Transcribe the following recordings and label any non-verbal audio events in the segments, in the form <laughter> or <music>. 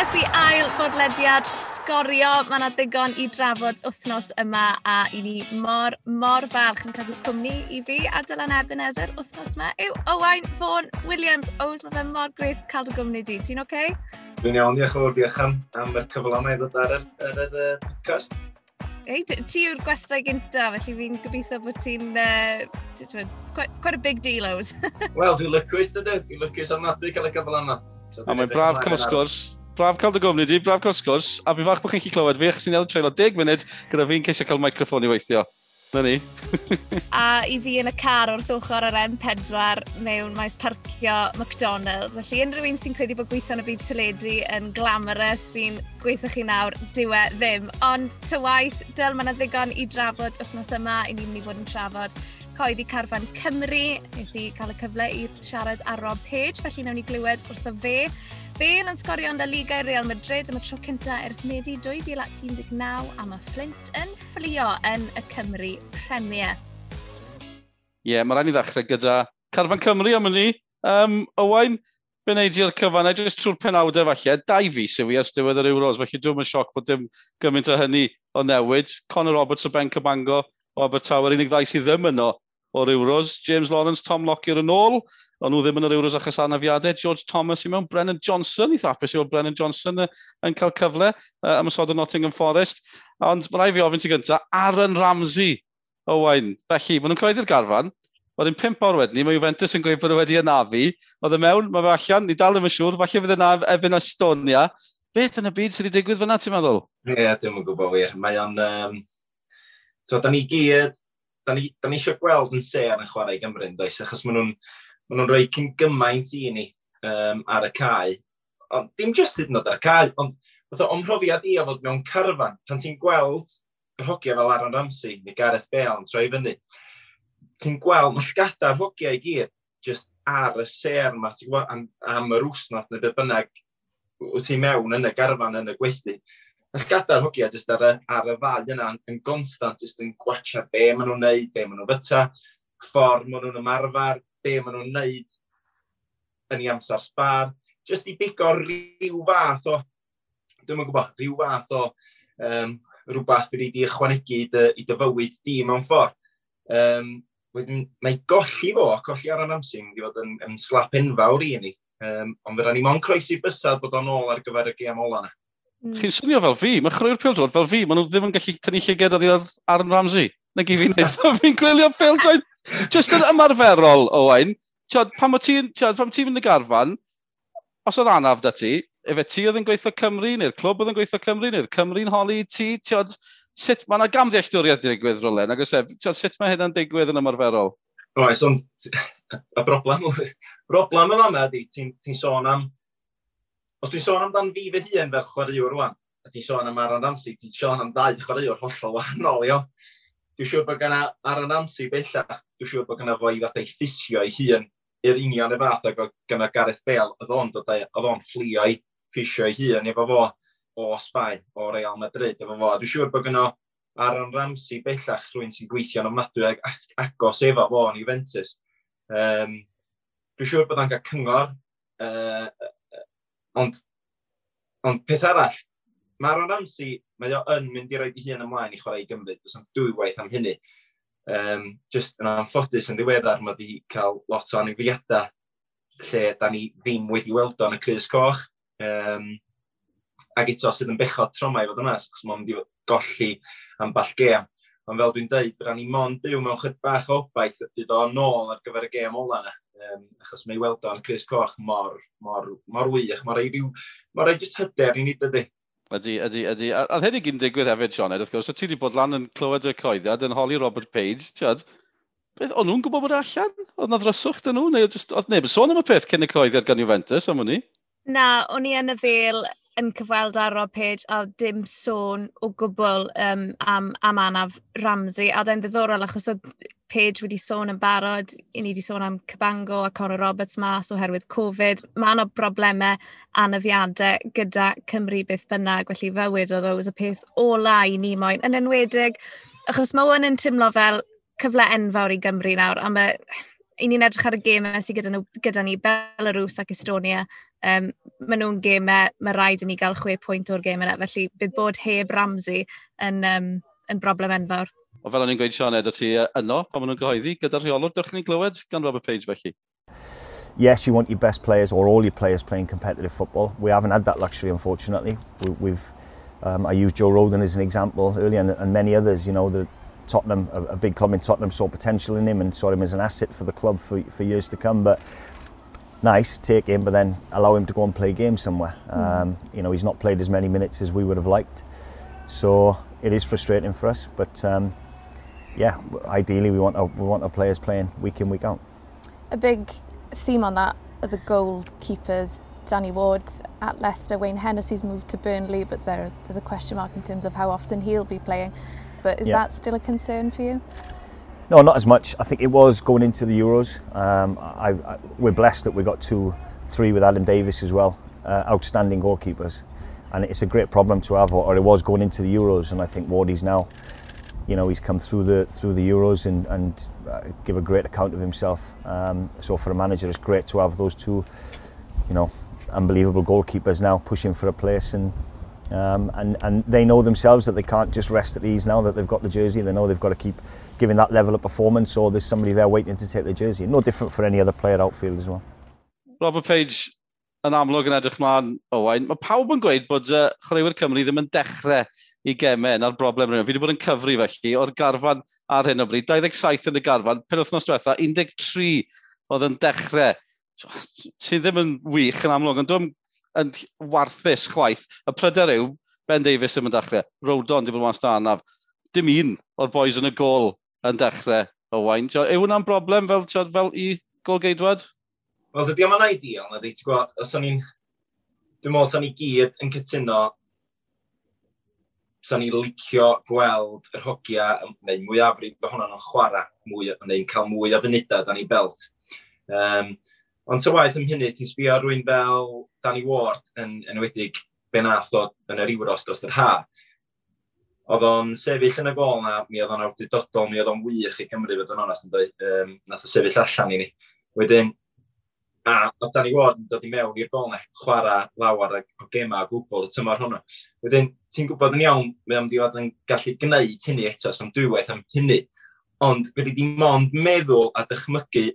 nes i ail bodlediad sgorio. Mae yna digon i drafod wythnos yma a i ni mor, mor falch yn cadw cwmni i fi a Dylan Ebenezer wythnos yma yw Owain Fawn Williams. Ows, mae fe mor greit cael dy gwmni di. Ti'n oce? Okay? Dwi'n iawn, diolch yn fawr, diolch am, am yr cyfle yma i ddod ar yr, ar yr uh, podcast. Ei, ti yw'r gwestai gynta, felly fi'n gobeithio bod ti'n... Uh, it's, quite, it's quite a big deal, Ows. <laughs> Wel, dwi'n lycwys, dydw. Dwi'n lycwys am ofnadwy cael y cyfle yma. So, a mae'n braf cael sgwrs Braf cael dy gofni di, braf cael sgwrs, a fi fach bod chi'n chi clywed fi, achos ni'n edrych treulio 10 munud gyda fi'n ceisio cael microfon i weithio. Na ni. <laughs> a i fi yn y car wrth ochr yr M4 mewn maes parcio McDonald's. Felly unrhyw un sy'n credu bod gweithio yn y byd tyledu yn glamorous, fi'n gweithio chi nawr, diwe ddim. Ond tywaith, dyl mae'n ddigon i drafod wythnos yma, i ni'n mynd i fod yn trafod coeddi Carfan Cymru. Nes i cael y cyfle i siarad ar Rob Page, felly nawn ni glywed wrtho fe. Bale yn sgorio yn y Liga i Real Madrid am y tro cyntaf ers Medi 2019 a mae Flint yn fflio yn y Cymru Premier. Ie, yeah, mae rhaid i ddechrau gyda Carfan Cymru am ni. Um, Owain, be wneud i'r cyfan, a jyst trwy'r penawdau falle, dau fi sy'n fi ers diwedd yr Euros, felly dwi'n yn sioc bod dim gymaint o hynny o newid. Conor Roberts o Ben Cybango, o Abertawe, unig ddau sydd ddim yno o'r Euros. James Lawrence, Tom Lockyer yn ôl, ond nhw ddim yn yr Euros achos anafiadau. George Thomas i mewn, Brennan Johnson, eitha apus i o'r Brennan Johnson yn cael cyfle uh, am y sod o Nottingham Forest. Ond mae rai fi ofyn ti gyntaf, Aaron Ramsey Owain. Felly, maen nhw'n coeddi'r garfan. Wedyn pimp awr wedyn, mae Juventus yn gweud bod nhw wedi anafu. Oedd y mewn, mae fe allan, ni dal ddim yn siŵr, falle fydd yna ebyn Estonia. Beth yn y byd sydd wedi digwydd fyna, ti'n meddwl? Ie, yeah, dim yn gwybod wir. Mae o'n... Um So, da ni gyd, da ni, da ni eisiau gweld yn se ar y chwarae Gymru, does, achos maen nhw'n ma nhw rhoi cyn gymaint i ni um, ar y cae. Ond dim jyst hyd yn oed ar y cae, ond Fytho, o'n mhrofiad i o fod mewn carfan, pan ti'n gweld yr hogiau fel Aaron Ramsey neu Gareth Bale yn troi fyny, ti'n gweld mallgada'r hogiau i gyd just ar y ser yma, ti'n gweld, am, am yr wsnos neu beth bynnag wyt ti mewn yn y garfan yn y gwesti. Nath gadael hogia jyst ar y, ar y ddau yna yn gonstant, jyst yn gwachio be maen nhw'n neud, be maen nhw'n fyta, ffordd maen nhw'n ymarfer, be maen nhw'n neud yn ei amser sbar. Jyst i bigo rhyw fath o, dwi'n yn gwybod, rhyw fath o um, rhywbeth bydd wedi ychwanegu i dy, i dy fywyd di mewn ffordd. Um, wedyn, mae golli fo, colli ar yn amser, wedi bod yn, yn slap enfawr i ni. Um, ond fydda ni mo'n croesi bysad bod o'n ôl ar gyfer y gêm ola yna. Mm. Chi'n swnio fel fi, mae chrwy'r pildroed fel fi, maen nhw ddim yn gallu tynnu llyged ar Aaron Ramsey. Na gyd fi'n neud, fi'n gwylio pildroed. Just yn ymarferol, Owain, tiod, pam ti'n ti mynd y garfan, os oedd anaf da ti, efe ti oedd yn gweithio Cymru neu'r clwb oedd yn gweithio Cymru neu'r Cymru'n holi ti, tiod, sut, mae yna gamddealltwriaeth digwydd rolau, nag oes e, tiod, sut mae hynna'n digwydd yn ymarferol? Oes, ond <laughs> y broblem, broblem yma ydy, ti'n ti sôn am Os dwi'n sôn amdan fi fy hun fel chwaraewr rwan, a ti'n sôn am Aaron Ramsey, ti'n sôn am dau chwaraewr hollol wahanol, io. Dwi'n siŵr bod gyna Aaron Ramsey bellach, dwi'n siŵr bod gyna fo i fath ei ffisio ei hun i'r union y fath ac oedd gyna Gareth Bale, oedd o'n dod oedd o'n fflio i ffisio ei hun efo fo o Sbaen, o Real Madrid, efo fo. Dwi'n siŵr bod gyna Aaron Ramsey bellach rwy'n sy'n gweithio yn ofnadwy ag agos efo fo yn Juventus. Um, dwi'n siŵr bod o'n cael cyngor uh, Ond, ond peth arall, mae Aaron Ramsey, mae o yn mynd i roi ei hun ymlaen i chwarae i Gymru, dwi'n am dwywaith am hynny. Um, just yn anffodus yn ddiweddar, mae wedi cael lot o anifiadau lle da ni ddim wedi weld o'n y Cris Coch. Um, ac eto sydd yn bechod tromau fod yna, achos mae'n mynd i golli am ball gem. Ond fel dwi'n dweud, byddwn ni mon byw mewn chyd bach o obaith bydd o'n ôl ar gyfer y gem ola yna um, achos mae weld o'n Chris Coch mor, mor, mor wych, mor ei ryw, mor ei jyst hyder i ni dydy. Ydy, ydy, ydy. A, a hynny gyn digwydd hefyd, Sean, wrth gwrs, o ti wedi bod lan yn clywed y coeddiad yn holi Robert Page, tiad, Beth, o'n nhw'n gwybod bod e allan? Oedd na ddryswch dyn nhw? Neu just, oedd neb yn sôn am y peth cyn y coeddiad gan Juventus am hwnni? Na, o'n i yn y fel yn cyfweld ar Rob Page a dim sôn o gwbl um, am, am anaf Ramsey. A oedd e'n ddiddorol achos oedd Paige wedi sôn yn barod, i ni wedi sôn am Cybango a Conor Roberts mas oherwydd Covid. Mae yna broblemau anafiadau gyda Cymru beth bynnag, felly fywyd oedd oes y peth ola i ni moyn. Yn enwedig, achos mae o'n yn tymlo fel cyfle enfawr i Gymru nawr, a mae i ni'n edrych ar y gemau sydd gyda, nhw, gyda ni, Belarus ac Estonia, um, maen nhw'n gemau, mae rhaid i ni gael chwe pwynt o'r gemau yna, felly bydd bod heb Ramsey yn, um, yn broblem enfawr. O fel o'n i'n gweud, Sean edrych ti yno pan maen nhw'n gyhoeddi gyda rheolwr dych chi'n glywed gan Robert Page felly? Yes, you want your best players or all your players playing competitive football. We haven't had that luxury, unfortunately. We, we've, um, I used Joe Roden as an example earlier and, and many others, you know, the Tottenham, a, a big club in Tottenham, saw potential in him and saw him as an asset for the club for, for years to come. But nice, take him, but then allow him to go and play games somewhere. Mm. Um, you know, he's not played as many minutes as we would have liked. So it is frustrating for us, but um, yeah, ideally we want our, we want our players playing week in week out. A big theme on that are the goalkeepers. Danny Ward at Leicester, Wayne Hennessy's moved to Burnley, but there, there's a question mark in terms of how often he'll be playing. But is yeah. that still a concern for you? No, not as much. I think it was going into the Euros. Um, I, I, we're blessed that we got two, three with Adam Davis as well, uh, outstanding goalkeepers. And it's a great problem to have, or, or it was going into the Euros, and I think Wardy's now you know he's come through the through the Euros and and uh, give a great account of himself. Um, so for a manager, it's great to have those two, you know, unbelievable goalkeepers now pushing for a place and. Um, and, and they know themselves that they can't just rest at ease now that they've got the jersey. They know they've got to keep giving that level of performance or there's somebody there waiting to take the jersey. No different for any other player outfield as well. Robert Page, yn amlwg yn edrych mlaen Owain. Mae pawb yn gweud bod uh, chwaraewyr Cymru ddim yn dechrau i gemen a'r broblem rhywun. Fi wedi bod yn cyfru felly o'r garfan ar hyn o bryd. 27 yn y garfan, pen wythnos diwetha, 13 oedd yn dechrau. Ti ddim yn wych yn amlwg, ond dwi'n yn warthus chwaith. Y pryder yw, Ben Davies ddim yn dechrau. Rodon, dim ond mas da anaf. Dim un o'r boys yn y gol yn dechrau o wain. Yw hwnna'n broblem fel, fel i gol geidwad? Wel, dydy am ideal, na ddi, ti'n gwybod, os o'n i'n... Dwi'n meddwl os o'n i gyd yn cytuno sa'n ni'n licio gweld yr hogia, neu mwyafrif bod hwnna'n chwarae, mwy, neu'n cael mwy o fynydau dan ei belt. Um, ond ta waith ym hynny, ti'n sbio rwy'n fel Danny Ward yn enwedig be nath o yn yr Euros dros yr ha. Oedd o'n sefyll yn y gol na, mi oedd o'n awdurdodol, mi oedd o'n wych i Cymru fod yn onest yn dweud, um, nath o sefyll allan i ni. Wedyn, A o Danny Ward yn dod i mewn i'r gol neu chwarae lawer o gema o gwbl y tymor hwnnw. Wedyn, ti'n gwybod yn iawn, mae o'n diwedd yn gallu gwneud hynny eto, am dwywaith am hynny. Ond fe wedi mond meddwl a dychmygu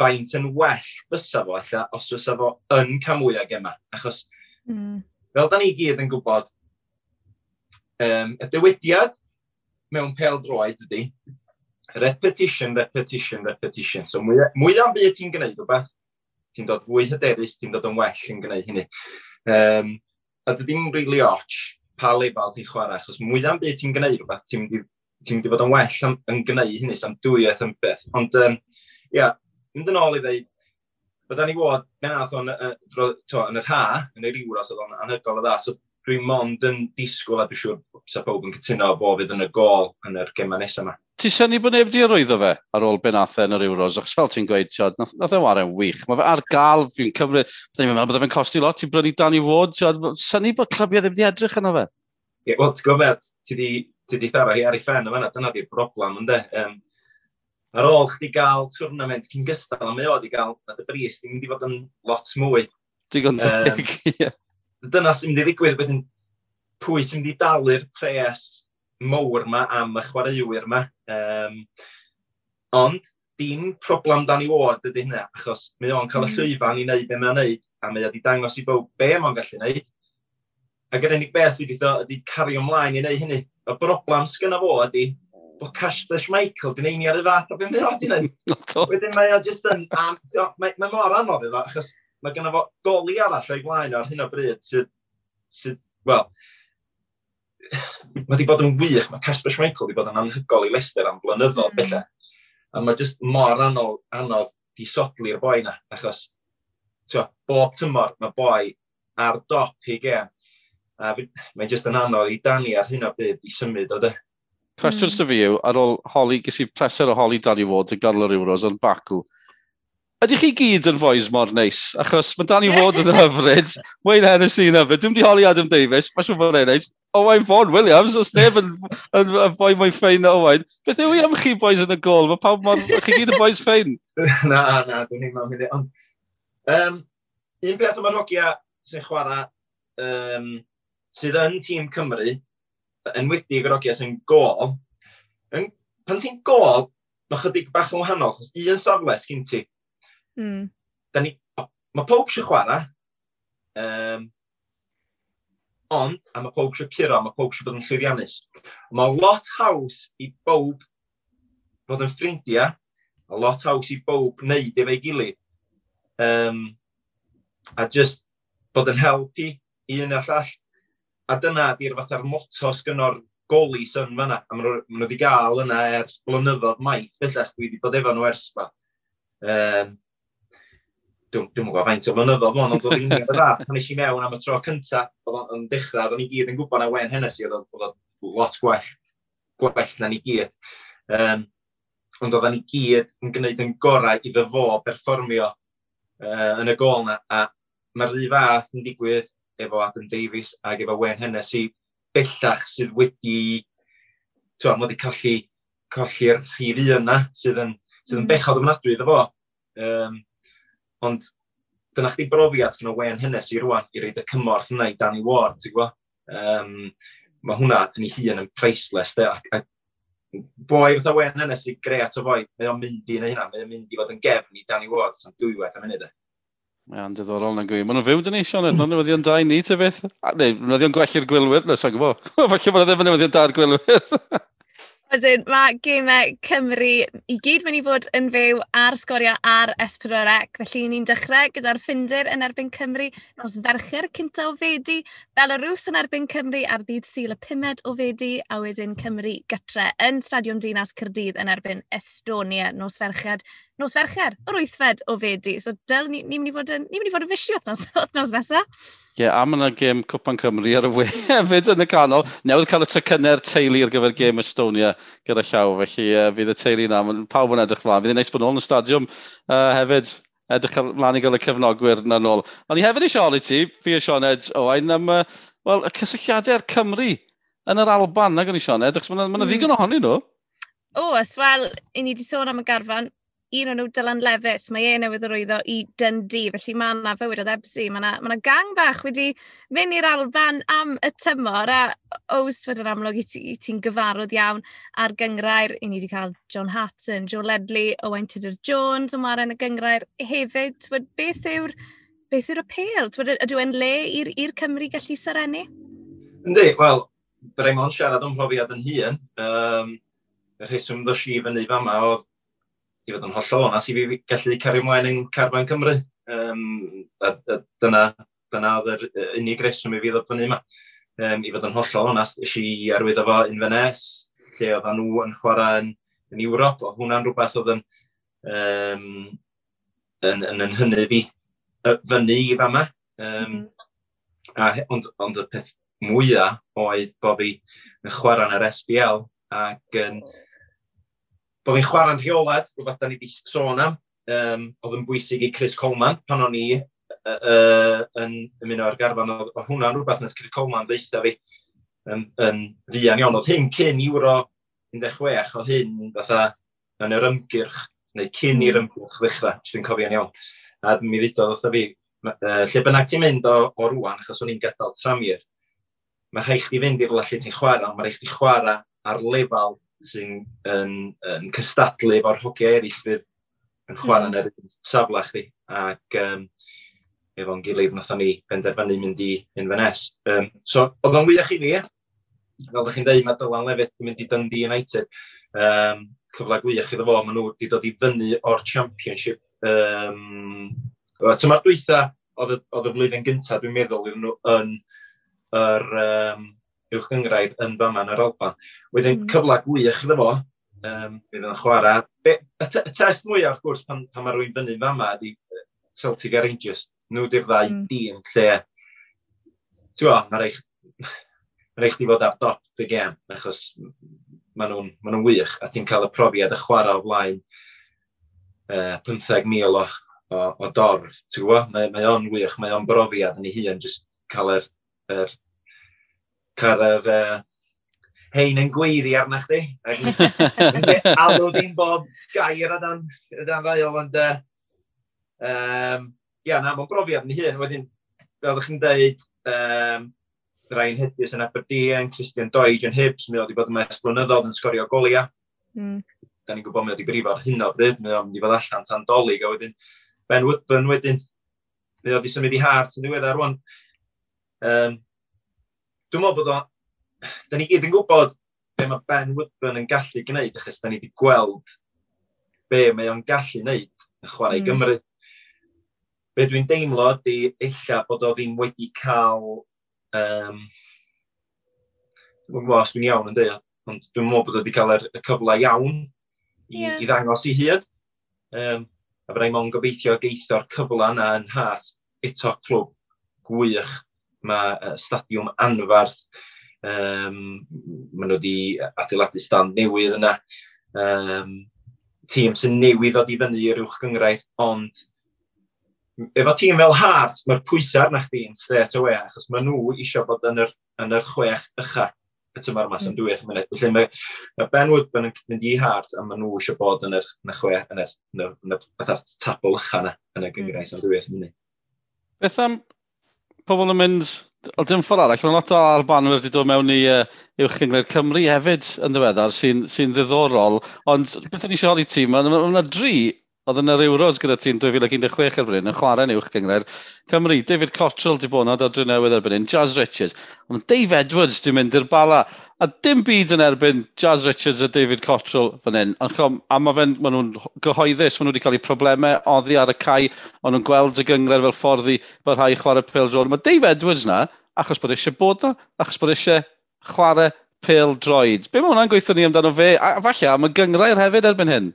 faint yn well bysa fo, alla, os fysa fo yn cael mwy o gema. Achos, mm. fel da ni gyd yn gwybod, um, y dywediad mewn pel droed ydy, repetition, repetition, repetition. So, mwy, mwy am byd ti'n gwneud rhywbeth, ti'n dod fwy hyderus, ti'n dod yn well yn gwneud hynny. Um, a dy ddim really otch pa lefel ti'n chwarae, achos mwyaf byd ti'n gwneud rhywbeth, ti'n mynd ti'n mynd i fod yn well am, yn gwneud hynny, sa'n dwyeth yn beth. Ond, um, ia, mynd yn ôl i ddeud, bydda ni fod, fe ath o'n yn yr ha, yn yr iwros oedd o'n anhygol o dda, so dwi'n mond yn disgwyl a dwi'n siŵr sa bobl yn cytuno o bo fydd yn y gol yn yr gemau nesaf yma ti syni bod neb di arwyddo fe ar ôl ben athe yn yr Euros, achos fel ti'n gweud, tiod, nath, nath e waren wych. Mae fe ar gael, fi'n cymryd, dwi'n meddwl bod e fe'n costi lot, ti'n brynu Danny Ward, tiod, syni bod clybiau ddim di edrych yna fe. Ie, yeah, wel, ti'n gwybod, ti di, ti di thara hi ar ei ffen yma, dyna di'r broblem, ynddo. Um, ar ôl chdi gael twrnament cyn gystal, a mae o di gael, a dy bris, ddim wedi fod yn lot mwy. Digon teg, ie. Dyna sy'n mynd i ddigwydd, wedyn pwy sy'n mynd i dalu'r pres mowr yma am y chwaraewyr yma. Um, ond, dim problem dan i ward ydy hynna, achos mae o'n cael y llwyfan i wneud be mae'n wneud, a mae wedi dangos i bywb be mae'n gallu wneud. Ac yr unig beth wedi ddo ydy cario ymlaen i wneud hynny. Y broblem sgynna fo ydy bod Cashdash Michael di'n eini ar y fath o beth mae'n rhaid i wneud. Wedyn mae o just yn... Mae ma mor anodd iddo, achos mae gynna fo goli arall o'i flaen ar hyn o bryd sydd, sydd well, mae wedi bod yn wych, mae Casper Schmeichel wedi bod yn anhygol i Leicester am blynyddoedd mm. bellach. A mae jyst mor anodd, anodd di disodli'r boi na, achos twa, bob tymor mae boi ar dop i gem. A mae jyst yn anodd i Dani ar hyn o bryd i symud o dy. E? Cwestiwn mm. sydd fi yw, ar ôl holi, ges i pleser o holi Dani Ward y gadl yr Euros yn Baku, ydych chi gyd yn foes mor neis? Achos mae Danny Ward yn hyfryd, <laughs> Wayne Hennessy yn hyfryd, dwi'n di holi Adam Davies, mae'n siŵr bod e'n neis. Owain Vaughan Williams, os neb yn, <laughs> yn, yn boi mwy ffein na Owain. Beth yw i am chi boys yn y gol? Mae pawb mor, chi gyd yn boys ffein? <laughs> na, na, dwi'n ni'n mynd. Ond, um, un beth am yr hogia sy'n chwarae um, sydd yn tîm Cymru, enwedig yr hogia sy'n gol, yn, pan ti'n gol, mae chydig bach yn wahanol, chos un safle sgyn ti Mm. Ni, mae pob eisiau chwarae, um, ond, a mae pob eisiau curo, mae pob eisiau bod yn llwyddiannus. Mae lot haws i bob bod yn ffrindiau, a lot haws i bob wneud efo'i gilydd. Um, a just bod yn helpu un a llall. A dyna di'r fatha'r motos sgynno'r goli sy'n fanna. A maen nhw wedi cael yna ers blynyddoedd maith, felly dwi wedi bod efo nhw ers ma. Um, dwi'n gwybod faint o flynyddoedd mon, ond oedd un o'r dda, pan eisiau mewn am y tro cynta, oedd o'n dechrau, oedd o'n i gyd yn gwybod na wen hynny oedd o'n lot gwell, gwell na ni gyd. Um, ond oedd o'n i gyd yn gwneud yn gorau iddo fo berfformio uh, yn y gol na, a mae'r rhi fath yn digwydd efo Adam Davies ac efo Wayne Hennessy, bellach sydd wedi, twa, mae wedi colli, colli'r rhif un yna, sydd yn, sydd yn bechod ofnadwy iddo fo. Um, Ond dyna chdi brofiad gyda Wayne Hennessy rwan i reid y cymorth yna i Danny Ward, ti'n gwybod? Um, mae hwnna yn ei hun yn priceless, de, ac, ac boi fatha Wayne Hennessy, greu at y boi, mae o'n mynd i yna hynna, mae o'n mynd i fod yn gefn i Danny Ward, sa'n dwywaith am hynny, de. Mae'n diddorol na'n gwyb. Mae nhw'n fyw dyn ni, Sean, edrych yn newyddion da i ni, ty beth? Neu, newyddion gwell i'r gwylwyr, nes o'n gwybod. <laughs> Falle bod yna ddim yn newyddion da i'r gwylwyr. <laughs> Wedyn, mae gemau Cymru i gyd mynd i fod yn fyw ar sgorio ar S4C, felly ni'n dechrau gyda'r ffindir yn erbyn Cymru nos fercher cynta o fedi, Belarus yn erbyn Cymru ar ddydd syl y pumed o fedi, a wedyn Cymru gytre yn Stadiwm Dinas Cyrdydd yn erbyn Estonia nos ferched nos fercher, yr wythfed o fedi. So del, ni'n ni mynd i fod yn, ni mynd i fod yn fisio wythnos, <laughs> wythnos nesaf. Ie, yeah, a mae yna gêm Cwpan Cymru ar y we <laughs> hefyd yn y canol. Newydd cael y tecynner teulu ar gyfer gêm Estonia gyda llaw, felly uh, fydd y teulu yna, mae pawb yn edrych mlaen. Fydd yn neis bod nôl yn y stadiwm uh, hefyd, edrych mlaen i gael y cefnogwyr na nôl. Ond i hefyd eisiau oli ti, fi eisiau Sioned Owain, am uh, well, y cysylltiadau Cymru yn yr Alban, nag o'n i Sioned, achos mae yna ma mm. ddigon ohonyn nhw. O, os wel, i ni wedi sôn am y garfan, un o'n nhw Dylan Levitt, mae e newydd arwyddo i Dundee, felly mae yna fywyd o ddebsi, mae yna ma gang bach wedi mynd i'r Alban am y tymor, a oes fod yn amlwg i ti'n ti gyfarwydd iawn ar gyngrair, i ni wedi cael John Hatton, Joe Ledley, Owain Tudor Jones yn waren y gyngrair hefyd, Twyd beth yw'r beth yw'r apel? Ydw e'n le i'r Cymru gallu syrenu? Yndi, wel, byddai'n ond siarad o'n profiad yn hun. Um, y rheswm ddys i fyny fama oedd i fod yn hollol onas i fi gallu cario ymlaen yn Carfan Cymru. Um, a, a dyna, dyna oedd yr unig reswm i fi ddod fyny yma. Um, I fod yn hollol onas, eisiau i arwyddo fo Inverness, lle oedd nhw yn chwarae yn, yn Ewrop, oedd hwnna'n rhywbeth oedd yn, um, yn, yn, yn hynny fi fyny i fama. Um, a, ond, ond y peth mwyaf oedd bod fi yn chwarae yn yr SBL ac yn um, bod fi'n chwarae'n rheolaeth, rhywbeth da ni wedi sôn am, um, oedd yn bwysig i Chris Coleman pan o'n i uh, uh, yn ymuno ar garfan, oedd, hwnna'n rhywbeth nes Chris Coleman ddeitha fi yn, yn ddian iawn. Oedd hyn cyn Euro 16, oedd hyn fatha yn yr ymgyrch, neu cyn i'r ymgyrch ddechrau, os dwi'n cofio'n iawn. A mi ddudodd oedd fi, uh, lle bynnag ti'n mynd o, o rwan, achos o'n i'n gadael tramir, mae rhaid chdi fynd i'r lle ti'n chwarae, mae rhaid chdi chwarae ar lefel sy'n yn, yn cystadlu efo'r hogiau eraill fydd yn chwarae hmm. yn yr safle chdi. Ac um, efo'n gilydd nath ni benderfynu mynd i Inverness. Um, so, oedd o'n wych i fi, fel ydych chi'n dweud, mae Dylan Lefydd yn mynd i Dundee United. Um, cyfle gwych iddo fo, maen nhw wedi dod i fyny o'r Championship. Um, Tyma'r dweitha, oedd y, oedd y flwyddyn gyntaf, dwi'n meddwl, iddyn nhw yn yr um, uwch uwchgyngrair yn fama yn yr Alban. Wedyn mm. cyfle gwych iddo fo, um, bydd yn chwarae. Be, y, y test mwyaf wrth gwrs pan, pan mae rwy'n fyny fama ydy Celtic a Rangers. Nhw di'r ddau mm. dîm lle, ti'n gwybod, mae'n rhaid mae'n rhaid di fod ar dop dy gem, achos maen nhw'n ma nhw wych, a ti'n cael y profiad y chwarae o flaen uh, 15,000 o, o, o dorf, ti'n gwybod? Mae, mae o'n wych, mae o'n brofiad yn ei hun, jyst cael yr, yr car yr uh, hein yn gweiddi arna chdi. <laughs> Alw di'n bob gair o dan, dan ddael, ond... Uh, um, ia, na, mae'n brofiad ni hyn. Wedyn, fel ydych chi'n dweud, um, Ryan Hedges yn Aberdeen, Christian Doige yn Hibs, mi oedd i bod yn mes blynyddoedd yn sgorio golia. Mm. Da ni'n gwybod mi oedd i brifo ar hyn o bryd, mi oedd i fod allan tan dolig, a wedyn Ben Woodburn wedyn, mi oedd i symud i hart yn ddiweddar rwan. Um, Dwi'n meddwl bod o... Da ni gyd yn gwybod be mae Ben Woodburn yn gallu gwneud, achos da ni wedi gweld be mae o'n gallu gwneud yn chwarae mm. Gymru. Be dwi'n deimlo ydy illa bod o ddim wedi cael... Um, dwi'n gwybod os dwi'n iawn yn dweud, ond dwi'n meddwl bod o wedi cael y, y cyfle iawn i, yeah. i ddangos i hun. Um, a byddai mo'n gobeithio geithio'r cyfle yna yn hart eto clwb gwych mae uh, stadiwm anfarth. Um, maen nhw wedi adeiladu stand newydd yna. Um, tîm sy'n newydd ddod i fyny i'r uwch gyngrair, ond efo tîm fel Hart, mae'r pwysau arna chdi'n straight away, achos maen nhw eisiau bod yn yr, yn yr chwech ycha y tymor mas am hmm. dwy'r mynedd. Felly mae, mae Ben Woodburn yn mynd i Hart, a maen nhw eisiau bod yn yr, yn y chwe, yn yr, yn yr, yn yr, yn yr tabl ycha yna, yn y hmm. gyngraes am dwy'r mynedd. Beth am pobl yn mynd, o dim ffordd arall, mae lot o arbanwyr wedi dod mewn i uh, uwch Cyngled Cymru hefyd yn ddiweddar sy'n sy, ddiddorol, ond beth ni eisiau holi ti, mae yna dri Oedd yn yr Euros gyda ti'n 2016 ar bryn yn chwarae yn uwch gyngred. Cymru, David Cottrell di bonod a dwi'n newydd erbyn hyn, Jazz Richards. Ond Dave Edwards di mynd i'r bala. A dim byd yn erbyn Jazz Richards a David Cottrell fan hyn. A mae fe'n, maen nhw'n gyhoeddus, maen nhw wedi cael eu problemau oddi ar y cae, ond nhw'n gweld y gyngred fel ffordd i fel rhai chwarae pêl droed. Mae Dave Edwards na, achos bod eisiau bod na, achos bod eisiau chwarae pêl droed. Be mae hwnna'n gweithio ni amdano fe? A falle, mae gyngrair hefyd erbyn hyn.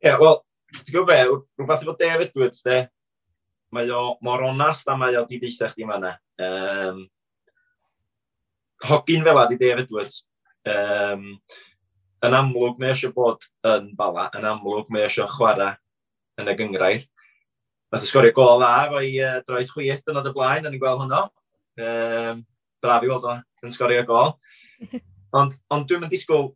Ie, yeah, wel, ti'n gwybod be, rhywbeth efo David Edwards, de, mae o mor onast a mae o di ddeitha chdi fanna. Um, hogin fel di David Edwards. Um, yn amlwg mae eisiau bod yn bala, yn amlwg mae eisiau chwarae yn y gyngrair. Nath ysgorio sgorio gol a fo'i uh, droed chwith yn oed y blaen, yn ei gweld hwnnw. Um, braf i weld o yn sgorio gol. <laughs> Ond, ond dwi'n mynd disgwyl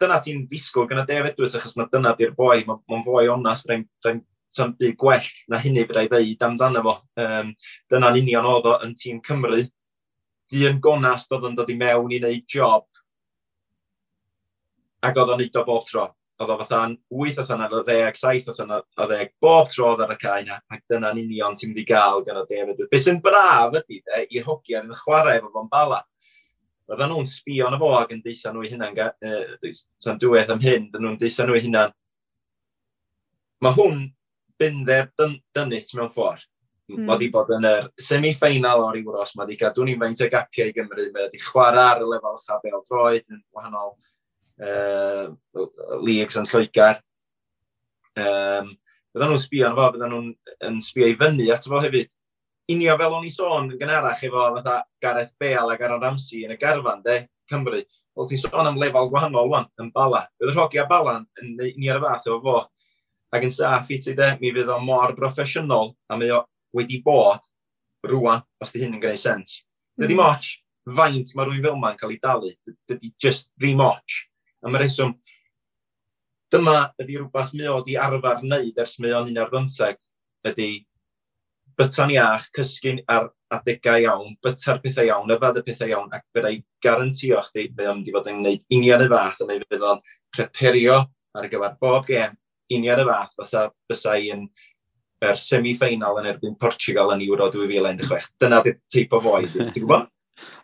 dyna ti'n ddisgwyl gyda Dave Edwards, achos na dyna di'r boi, mae'n ma fwy onast, rhaid, rhaid tam byd gwell na hynny byddai ddeud amdano fo. Um, dyna'n union oedd o yn tîm Cymru. Dyn gonast oedd yn dod i mewn i wneud job ac oedd o'n neud o bob tro. Oedd o fatha'n 8 oedd yna, oedd 10, 7 oedd yna, 10, bob tro oedd ar y cae yna, ac dyna'n union ti'n mynd i gael gan o David. Be sy'n braf ydy, de, i'r hogiau yn chwarae efo fo'n bala. Oedden nhw'n sbio na fo ac yn deitha nhw hunan, uh, sa'n diwedd am hyn, dyn nhw'n deitha nhw hunan. Mae hwn binder dyn, dynnit mewn ffordd. Mm. Mae wedi hmm. bod yn yr semi-final o'r Euros, mae wedi gadw ni'n faint o gapiau i Gymru, mae wedi chwarae ar y lefel sabel droed yn wahanol uh, leagues yn Lloegr. Um, bydden nhw'n sbio yn fo, bydden nhw'n sbio i fyny at fo hefyd unio fel o'n i sôn yn gynharach efo fatha Gareth Bale a Gareth Ramsey yn y garfan, de, Cymru. Wel, ti'n sôn am lefel gwahanol wan, yn Bala. Bydd yr hogi a Bala yn unio'r fath efo fo. Ac yn saff i ti de, mi fydd o mor broffesiynol a mae o wedi bod rwan, os di hyn yn gwneud sens. Mm. Dydy moch, faint mae rhywun fel ma'n cael ei dalu. Dydy just ddim moch. A mae'r reswm, dyma ydy rhywbeth mi o di arfer wneud ers mi o'n un ar bymtheg, ydy byta'n iach, cysgu'n ar adegau iawn, byta'r pethau iawn, yfad y pethau iawn, ac byddai garantio chdi, fydd o'n mynd i fod yn gwneud union y fath, neu fydd o'n preperio ar gyfer bob gem, union y fath, fatha bysau yn er semi-final yn erbyn Portugal yn Euro 2016. Dyna di'r teip o foi, ti'n gwybod?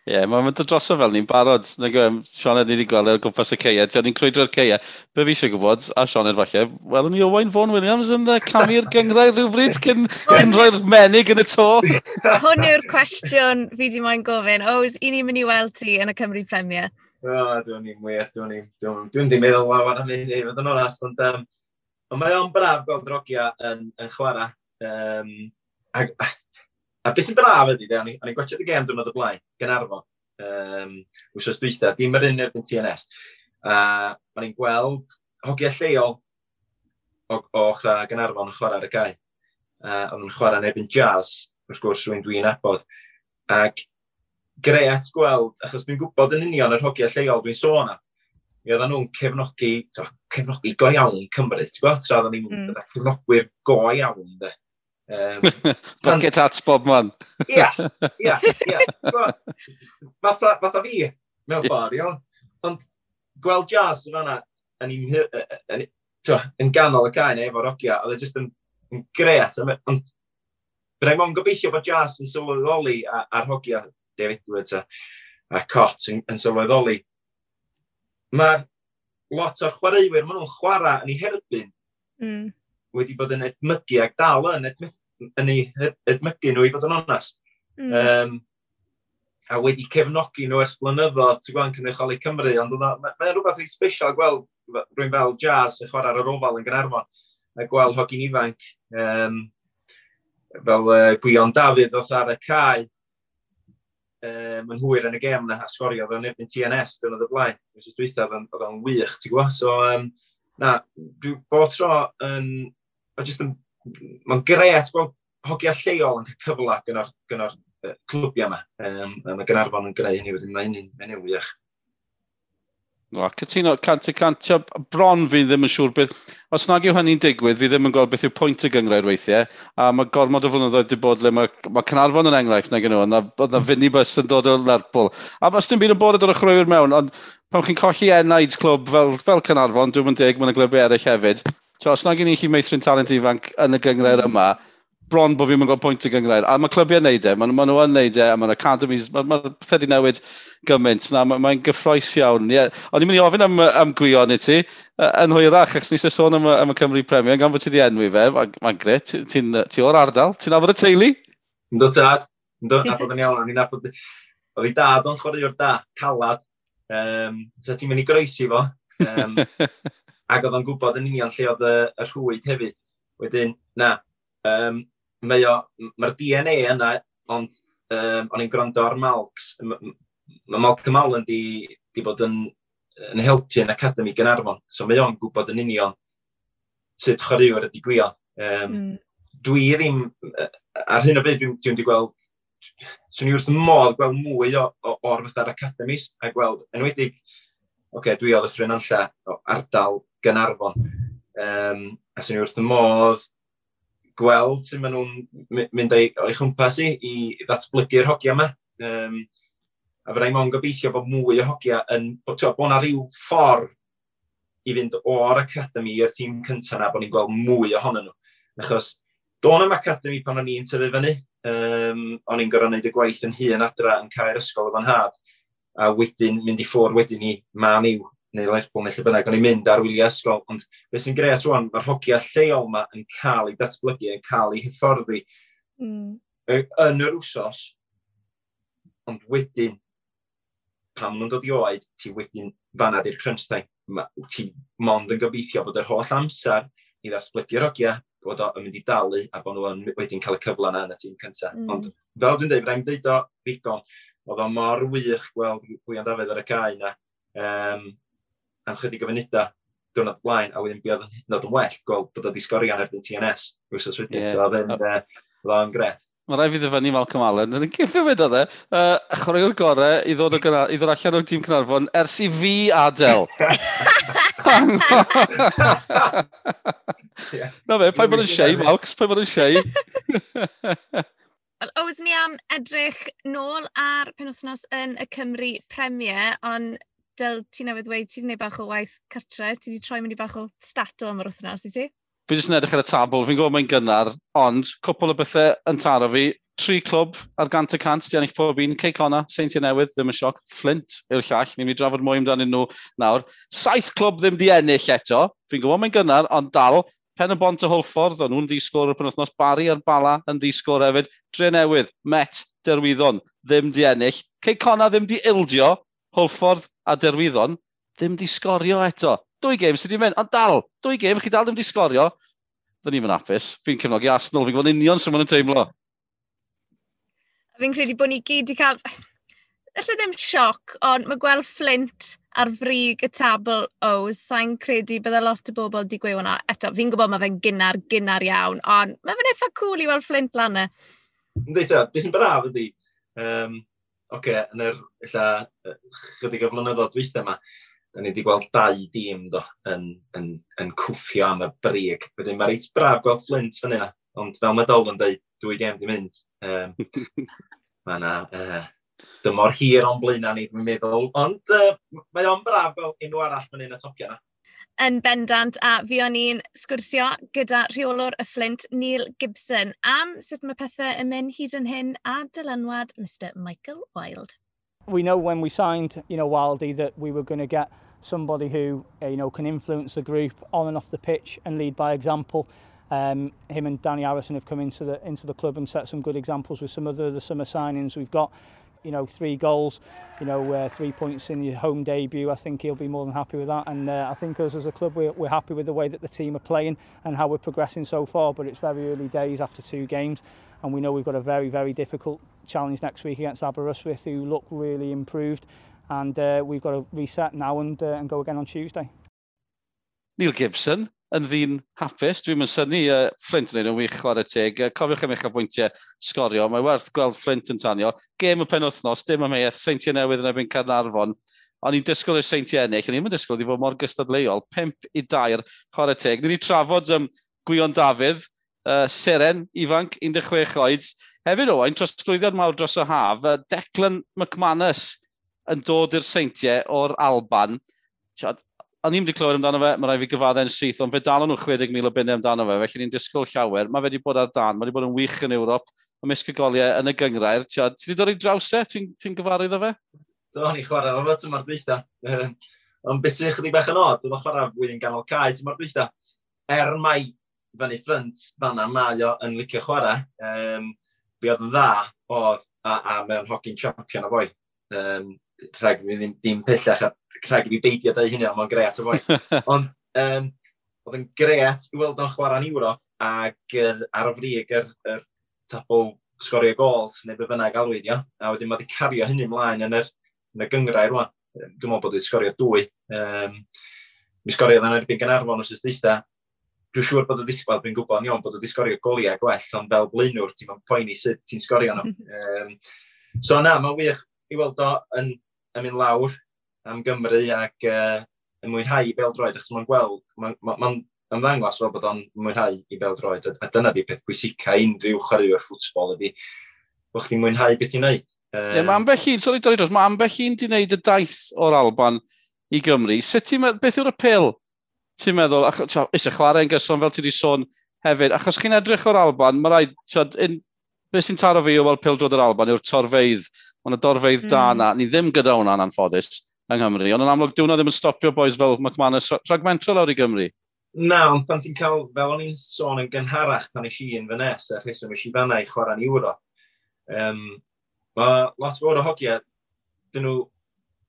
Ie, yeah, mae'n mynd o droso fel ni'n barod. Na gwybod, e, Sean ni wedi gweld e ar gwmpas y ceia. Ti'n ni'n crwydro'r ceia. Be fi eisiau gwybod, a Sean er falle, welwn ni Owain Fawn Williams yn uh, camu'r gyngrau rhywbryd cyn, cyn rhoi'r menig yn y to. <laughs> Hwn yw'r cwestiwn fi di moyn gofyn. Oes, i ni'n mynd i weld ti yn y Cymru Premier? O, oh, dwi'n ni'n wir, dwi'n ni'n... Dwi'n di meddwl lawer am hynny, fod yn onast, ond... Um, ond mae o'n braf gweld drogia yn, yn chwarae. Um, ag, A beth sy'n braf ydy, de, o'n i'n gwachod y gêm dwi'n y blaen, Gynarfon, um, wsos dwytha, dim yr un erbyn TNS. A o'n i'n gweld hogiau lleol o, o chra Gynarfon yn chwarae ar y gae. Uh, o'n i'n chwarae yn erbyn jazz, wrth gwrs rwy'n dwi'n abod. Ac gret gweld, achos dwi'n gwybod yn union yr hogiau lleol dwi'n sôn am, mi oedden nhw'n cefnogi, to, cefnogi go iawn Cymru, ti'n gwybod? Tra oedden nhw'n mm. cefnogwyr go iawn, de. Um, <laughs> Bucket hats bob man. <laughs> Ia, ia, ia. Fatha, fatha fi, mewn ffordd, iawn. Ond gweld jazz yn fanna yn, yn, yn, yn ganol y cain neu efo rogia, oedd e jyst yn, yn gret. Ond rhaid mo'n gobeithio bod jazz yn sylweddoli ar hogia David Edwards a, a Cot yn, yn sylweddoli. Mae'r lot o'r chwaraewyr, maen nhw'n chwarae yn ei herbyn mm wedi bod yn edmygu ac dal yn, yn eu edmygu nhw i fod yn onest. Mm. Um, a wedi cefnogi nhw ers blynyddoedd, ti'n gweld, Cynrychioli Cymru, ond mae'n ma rhywbeth rhaid special gweld rwy'n fel jazz yn chwarae ar yr ofal yn Gynarfon, a gweld hogyn ifanc um, fel uh, Gwion Dafydd oedd ar y cae, um, yn hwyr yn y gem na a sgorio oedd o'n erbyn TNS dyn oedd y blaen. Wrth dwi'n oedd o'n wych, ti'n gwybod? So, um, na, dwi bod tro yn yn, mae'n gret gweld hogia lleol yn cyfle gyda'r gyda clwbiau yma. Um, mae Gynarfon yn gwneud hynny wedyn, mae hynny'n hynny wych. No, cytuno, cant y cant, bron fi ddim yn siŵr beth, os nag yw hynny'n digwydd, fi ddim yn gweld beth yw pwynt y gyngrair weithiau, a mae gormod o flynyddoedd wedi bod le mae, mae Cynarfon yn enghraifft na gynnu, oedd na fyny bus yn dod o Lerpwl. A os dim byd yn bod o'r dod chrwywyr mewn, ond pan chi'n colli enaid clwb fel, fel Cynarfon, dwi'n mynd dig, mae'n y glybiau eraill hefyd, So, os na gen i chi meithrin talent ifanc yn y gyngred mm. yma, bron bod fi'n mynd gael pwynt y gyngred. A mae clybiau'n neud e, mae ma nhw yn neud e, a mae'n academies, mae'n ma pethau wedi newid gymaint. Na, mae'n ma gyffroes iawn. Yeah. Ond i'n mynd i ofyn am, am gwion i ti, yn hwyrach, achos nes i sôn am, am y Cymru Premier, gan fod ti wedi enwi fe, mae'n ma gret, ti'n ti o'r ardal, ti'n afod y teulu? Ynddo tad, ynddo, nabod yn iawn, ni'n nabod... Oedd i dad o'n chwaraewr da, calad, um, so ti'n mynd i groesi fo. Um, <laughs> Ac oedd o'n gwybod yn union lle oedd y, y rhwyd hefyd. Wedyn, na, um, mae'r mae DNA yna, ond um, o'n i'n gwrando ar Malks. Mae Malcolm Allen di, di bod yn, yn helpu yn Academy Gynarfon, so mae o'n gwybod yn union sut chwaraewyr ydi gwion. Um, mm. Dwi ddim, ar hyn o bryd dwi'n dwi wedi gweld, swn i wrth modd gweld mwy o, o, o'r fatha'r Academis, a gweld, enwedig, oce, okay, dwi oedd y ffrinanlla o ardal Gynarfon. Um, a swn i wrth y modd gweld sy'n maen nhw'n mynd o'i, oi chwmpas i i ddatblygu'r hogia yma. Um, a fyddai mo'n gobeithio bod mwy o hogia yn... Bod, bod yna rhyw ffordd i fynd o'r academi i'r tîm cyntaf na, bod ni'n gweld mwy ohonyn nhw. Achos do'n am academi pan o'n i'n tyfu fyny, um, o'n i'n gorau wneud y gwaith yn hun adra yn cael ysgol o fan had, a wedyn mynd i ffwr wedyn i man i'w neu Lerpwl neu lle bynnag, o'n i'n mynd ar wyliau ysgol, ond beth sy'n gres rwan, mae'r hogia lleol yma yn cael ei datblygu, yn cael ei hyfforddi mm. yn yr wsos, ond wedyn, pan nhw'n dod i oed, ti wedyn fanad i'r crunch time. Ti mond yn gobeithio bod yr holl amser i ddatblygu'r hogia, bod o'n mynd i dalu a bod nhw wedyn cael y cyfle yna yn y tîm cyntaf. Mm. Ond fel dwi'n dweud, rhaid i ddeud o ddigon, oedd o mor wych gweld Gwian Dafydd ar y cae yna. Um, am chydig o funudau diwrnod blaen, a wedyn bydd yn hyd yn oed yn well gweld bod o di sgorian erbyn TNS wrsos wedyn, yeah. so oedd yn gret. Mae rai fi ddyfynu Malcolm Allen, yn y cyffio fe dod e, uh, chwaraewr gorau i ddod, o gyna, i ddod allan o'r tîm Cynarfon ers i fi adel. <laughs> Na fe, pa bod yn siei, Malcs, pa bod yn siei. Wel, oes ni am edrych nôl ar penwthnos yn y Cymru Premier, ond dyl ti newydd dweud, ti wedi gwneud bach o waith cartre, ti wedi troi mynd i bach o stato am yr wythnos, i ti? Fi jyst yn edrych ar y tabl, fi'n gwybod mae'n gynnar, ond cwpl o bethau yn taro fi, tri clwb ar gant y cant, di ennill pob un, Cey Conna, Seintiau Newydd, ddim yn sioc, Flint yw'r llall, ni'n mynd i drafod mwy amdanyn nhw nawr. Saith clwb ddim di ennill eto, fi'n gwybod mae'n gynnar, ond dal, Pen y Bont o Hwlffordd, o'n nhw'n disgwyr o'r penwthnos, Barry a'r Bala yn disgwyr hefyd, Dre Newydd, Met, Derwyddon, ddim di ennill, Cey Conna ddim di ildio, Hwlffordd a Derwyddon ddim di sgorio eto. Dwy gêm sydd wedi mynd, ond dal, dwy gêm, chi dal ddim di sgorio. Dyn ni'n apus. Fi'n cefnogi Arsenal, fi'n gwybod union sy'n mynd yn teimlo. Fi'n credu bod ni gyd wedi cael... Alla ddim sioc, ond mae gweld Flint ar frig y tabl o, sa'n credu bydde lot o bobl di gweud hwnna. Eto, fi'n gwybod mae fe'n gynnar, gynnar iawn, ond mae fe'n eitha cool i weld Flint lan e. Ynddi ta, beth sy'n braf ydi, um, oce, okay, yn yr illa, chydig o flynyddoedd dweithio yma, da ni wedi gweld dau dîm do, yn, yn, yn cwffio am y brig. Wedyn mae reit braf gweld Flint fan yna, ond fel mae Dolf yn dweud, dwi gem di mynd. Um, <laughs> mae yna uh, dymor hir o'n blaenau ni, dwi'n meddwl, ond uh, mae o'n braf gweld unrhyw arall fan hyn y topia yna. Yn bendant, a fi o'n i'n sgwrsio gyda rheolwr y Flint, Neil Gibson, am sut mae pethau yn mynd hyd yn hyn a dylanwad Mr Michael Wilde. We know when we signed, you know, Wildy that we were going to get somebody who, eh, you know, can influence the group on and off the pitch and lead by example. Um, him and Danny Harrison have come into the into the club and set some good examples with some of the, the summer signings we've got you know, three goals, you know, uh, three points in your home debut, I think he'll be more than happy with that. And uh, I think us as a club, we're, we're happy with the way that the team are playing and how we're progressing so far, but it's very early days after two games. And we know we've got a very, very difficult challenge next week against Aberystwyth, who look really improved. And uh, we've got to reset now and, uh, and go again on Tuesday. Neil Gibson, yn ddyn hapus. Dwi'n mynd syni uh, Flint yn un wych chwarae teg. Uh, cofiwch am eich bwyntiau sgorio. Mae werth gweld Flint yn tanio. Gêm y penwthnos, dim am eith, seintiau newydd yn ebyn Carnarfon. O'n i'n disgwyl i'r seintiau ennill, o'n i'n disgwyl i fod mor gystadleuol. 5 i 2 chwarae teg. Ni wedi trafod um, Gwion Dafydd, uh, Seren, ifanc, 16 oed. Hefyd o, ein trosglwyddiad mawr dros y haf, uh, Declan McManus yn dod i'r seintiau o'r Alban. Siad, o'n i'n wedi clywed amdano fe, mae rai fi gyfaddau'n syth, ond fe dal nhw 60,000 o bunnau amdano fe, felly ni'n disgwyl llawer. Mae fe wedi bod ar dan, mae wedi bod yn wych yn Ewrop, mae misg goliau yn y gyngrair. Ti wedi dod i draws e? Ti'n ti gyfarwydd o fe? Do, ni chwarae fo fe tymor dweitha. Ond beth sy'n chydig bach yn od, oedd o chwarae fwy yn ganol cae ti'n tymor dweitha. Er mai fan ei ffrynt, fanna mae o yn licio chwarae, um, be oedd yn dda oedd a, a mewn hogyn champion o boi. Um, rhaid fi ddim, ddim pellach ar rhaid i fi beidio dau hynny, ond mae'n gret o foi. ond um, oedd yn gret i weld o'n chwarae'n Ewrop ac uh, ar y frig yr, yr tabl sgorio gols neu be bynnag alwyd, ia. A wedyn mae wedi cario hynny ymlaen yn, yr, yn y gyngrau rwan. Dwi'n meddwl bod wedi sgorio dwy. Um, mi sgorio ddyn erbyn Gynarfon os ysdeitha. Dwi'n siŵr bod y ddisgwyl, dwi'n gwybod yn iawn bod y ddisgorio goliau gwell, ond fel blaenwr, ti'n mynd poeni sut ti'n sgorio nhw. <laughs> Um, so na, mae'n wych i weld o yn, yn mynd lawr am Gymru ac uh, yn mwynhau i beldroed, achos mae'n gweld, mae'n ma, ma, ma ymddangos fel bod o'n mwynhau i beldroed, a, a dyna di peth pwysica unrhyw chwaraewyr ffwtsbol ydi, bod chdi'n mwynhau beth i'n neud. Uh, yeah, mae ambell un, sori Doritos, mae ambell un di wneud y daith o'r Alban i Gymru. Sut ti'n meddwl, beth yw'r apel ti'n meddwl, eisiau twa, chwarae yn gyson fel ti wedi sôn hefyd, achos chi'n edrych o'r Alban, mae rhaid, twa, un, beth sy'n taro fi o weld pildrod yr Alban yw'r torfeidd, ond y dorfeidd mm. da hmm. na, ni ddim gyda hwnna'n anffodus, yng Nghymru. Ond yn amlwg, diwna ddim yn stopio boes fel McManus rhagmento lawr i Gymru. Na, ond pan ti'n cael, fel o'n i'n sôn yn gynharach pan eisiau i'n fy nes, a rheswm eisiau fanna i chwarae'n Euro. Um, mae lot fawr o hogia, dyn nhw,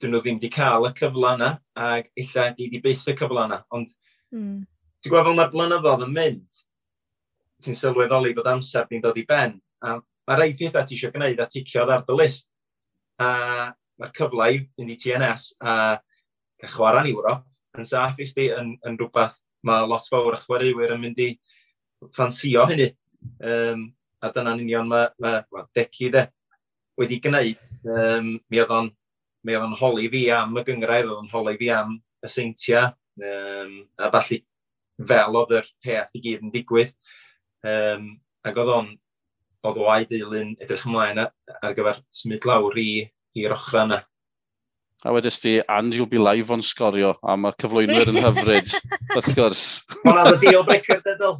dyn nhw ddim wedi cael y cyfle yna, ac illa di wedi byth y cyfle yna. Ond mm. ti'n gweld fel mae'r blynyddoedd yn mynd, ti'n sylweddoli bod amser di'n dod i ben, a mae rhaid pethau ti eisiau gwneud a ticio ar dy list. A mae'r cyfle i fynd i TNS a cael chwarae'n Ewrop yn saff i chdi yn, yn rhywbeth mae lot fawr y chwaraewyr yn mynd i ffansio hynny. Um, a dyna'n union mae, mae well, Decky de, wedi gwneud. Um, mi oedd o'n mi oedd o'n holi fi am y gyngraedd, oedd o'n holi fi am y seintiau, um, a falle fel oedd yr peth i gyd yn digwydd. Um, ac oedd o'n, oedd o ai deulu'n edrych ymlaen ar gyfer symud lawr i i'r ochr yna. A wedys ti, and you'll be live on sgorio, a mae'r cyflwynwyr yn hyfryd, <laughs> wrth gwrs. Mae'n am y deal breaker, dydol.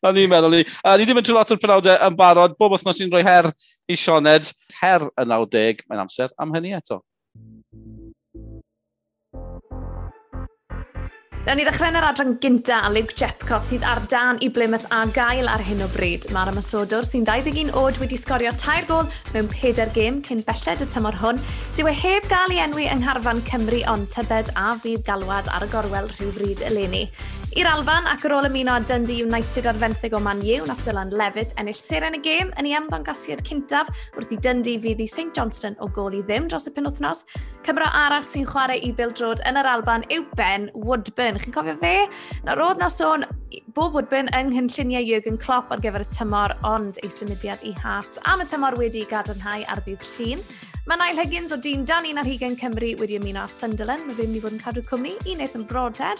a <laughs> ni'n meddwl ni. A ni ddim yn trwy lot o'r penawdau yn barod. Bob wythnos ni'n rhoi her i Sioned. Her y 90, mae'n amser am hynny eto. Nawn ni ddechrau yn yr adran gynta a Luke Jepcott sydd ar dan i Blymouth a gael ar hyn o bryd. Mae'r ymasodwr sy'n 21 oed wedi sgorio tair gol mewn peder gêm cyn belled y tymor hwn. Dyw e heb gael ei enwi yng Ngharfan Cymru ond tybed a fydd galwad ar y gorwel rhywbryd eleni. I'r Alban ac ar ôl ymuno Dundee United ar fenthyg o Man U, nath Dylan Levitt ennill seren y gêm yn ei ymddangosiad cyntaf wrth i Dundee fydd i St Johnston o gol i ddim dros y penwthnos. Cymro arall sy'n chwarae i bildrod yn yr Alban yw Ben Woodburn. Chi'n cofio fe? Na roedd na sôn bob Woodburn yng nghynlluniau Jürgen Klopp ar gyfer y tymor, ond ei symudiad i Hearts am y tymor wedi gadarnhau ar ddydd llun. Mae Nail Higgins o dîm Dan 1 ar Hugen Cymru wedi ymuno â Sunderland. Mae fe'n mynd i fod yn cadw cwmni i Nathan Brodhead.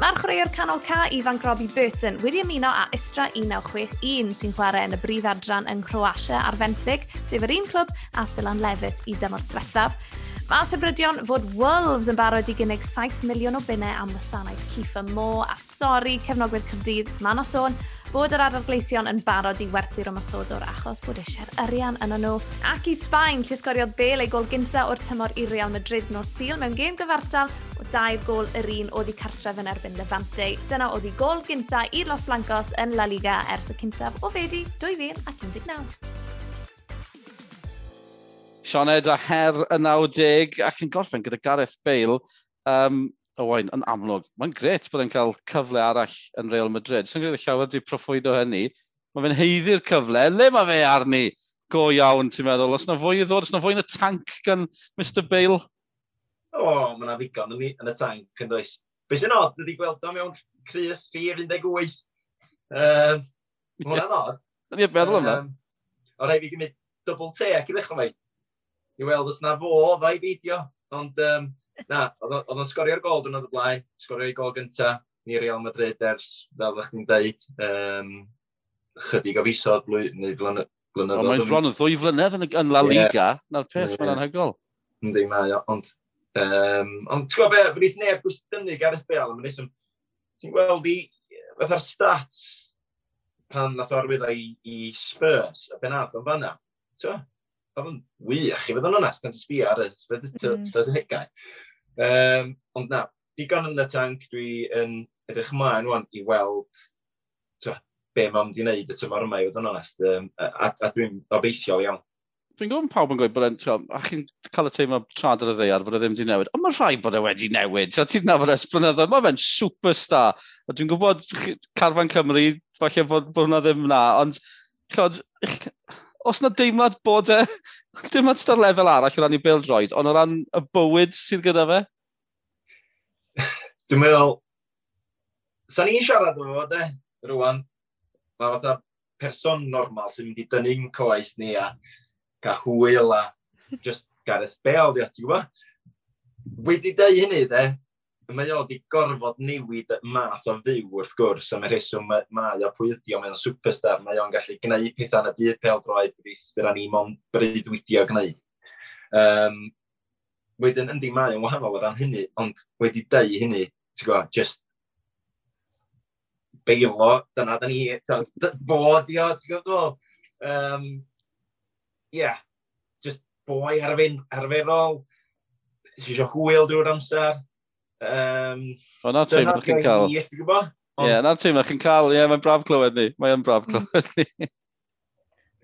Mae'r chwaraewr canol ca ifanc Robbie Burton wedi ymuno â Istra 1961 sy'n chwarae yn y brif adran yng Croatia a'r Fenthyg, sef yr un clwb a Dylan Levitt i dymor diwethaf. Mae y fod Wolves yn barod i gynnig 7 miliwn o bunnau am wasanaeth Cifa Mo a sori cefnogwyr Cyrdydd, man o sôn bod yr adargleision yn barod i werthu'r ymasodwr achos bod eisiau'r arian yn nhw. Ac i Sbaen, llysgoriodd Bale ei gol gynta o'r tymor i Real Madrid nos Sil mewn gêm gyfartal o dair gol yr un oedd i cartref yn erbyn Levante. Dyna oedd i gol gynta i'r Los Blancos yn La Liga ers y cyntaf o fedi 2019. Sioned a Her y 90 ac yn gorffen gyda Gareth Bale. Um, o wain, yn amlwg, mae'n gret bod e'n cael cyfle arall yn Real Madrid. Sa'n gwneud y llawer di proffwyd o hynny. Mae fe'n heiddi'r cyfle. Le mae fe arni? Go iawn, ti'n meddwl? Os na fwy i ddod, os na fwy yn y tank gan Mr Bale? O, oh, mae yna ddigon yn, yn y tank, yn does. Be sy'n od ydy gweld o mewn Cris 418. Um, mae hwnna'n od. Ni'n meddwl yma. Um, o rai fi gymryd double take i ddechrau mai i weld os na fo ddau o'i. Ond um, na, oedd o'n sgorio'r gol dwi'n oedd y blaen, sgorio'r gol gynta ni Real Madrid ers, fel ddech chi'n deud, um, chydig o fisodd blwyddyn neu blynyddoedd. Mae'n bron yn ddwy flynedd yn, yn La Liga, yeah. na'r peth yeah. mae'n anhygol. Ynddi, mae o, ond... Um, ond ti'n gwybod be, fe wnaeth neb dynnu Gareth Bale mae'n y. Ti'n gweld i, fatha'r stats pan nath o arwyddo i, i Spurs, a ben nath o'n fanna. Ti'n o'n wych i fod yn onest, gan sbio ar y strategau. Mhm. Um, ond na, digon yn y tank, dwi yn edrych ymlaen wan i weld twa, be mae'n mynd i wneud y tymor yma i fod yn onest, um, a, a dwi'n obeithiol iawn Dwi'n gwybod pawb yn gweud bod e'n, a chi'n cael y teimlo trad ar y ddeiar bod e ddim wedi newid, ond mae'n rhai bod e wedi newid. So, ti'n nabod esblynydd, mae fe'n superstar. A dwi'n gwybod Carfan Cymru, falle bod, bod hwnna ddim na, ond, chod, os na deimlad bod e, dim ond ar lefel arall o ran i build roed, ond o ran y bywyd sydd gyda fe? Dwi'n meddwl, sa'n ni'n siarad o fo, de, rwan. Mae fatha person normal sy'n mynd i dynnu'n coes ni a cael hwyl a just Gareth Bale, di ati gwybod. Wedi dau hynny, de, mae o wedi gorfod newid math o fyw wrth gwrs, a mae rheswm mae o pwy o, mae o'n superstar, mae o'n gallu gwneud pethau yn y byd pel droed bydd ni mo'n breuddwydio gwneud. Um, wedyn, yndi mae o'n wahanol o ran hynny, ond wedi deu hynny, ti'n gwybod, just beilo, dyna da ni, fod i o, ti'n gwybod, um, yeah, just boi arfer, arferol, eisiau hwyl drwy'r amser, Um, o, na teimlo chi'n cael. Ie, na teimlo chi'n cael. Ie, mae'n braf clywed ni. Mae'n braf clywed ni. <laughs>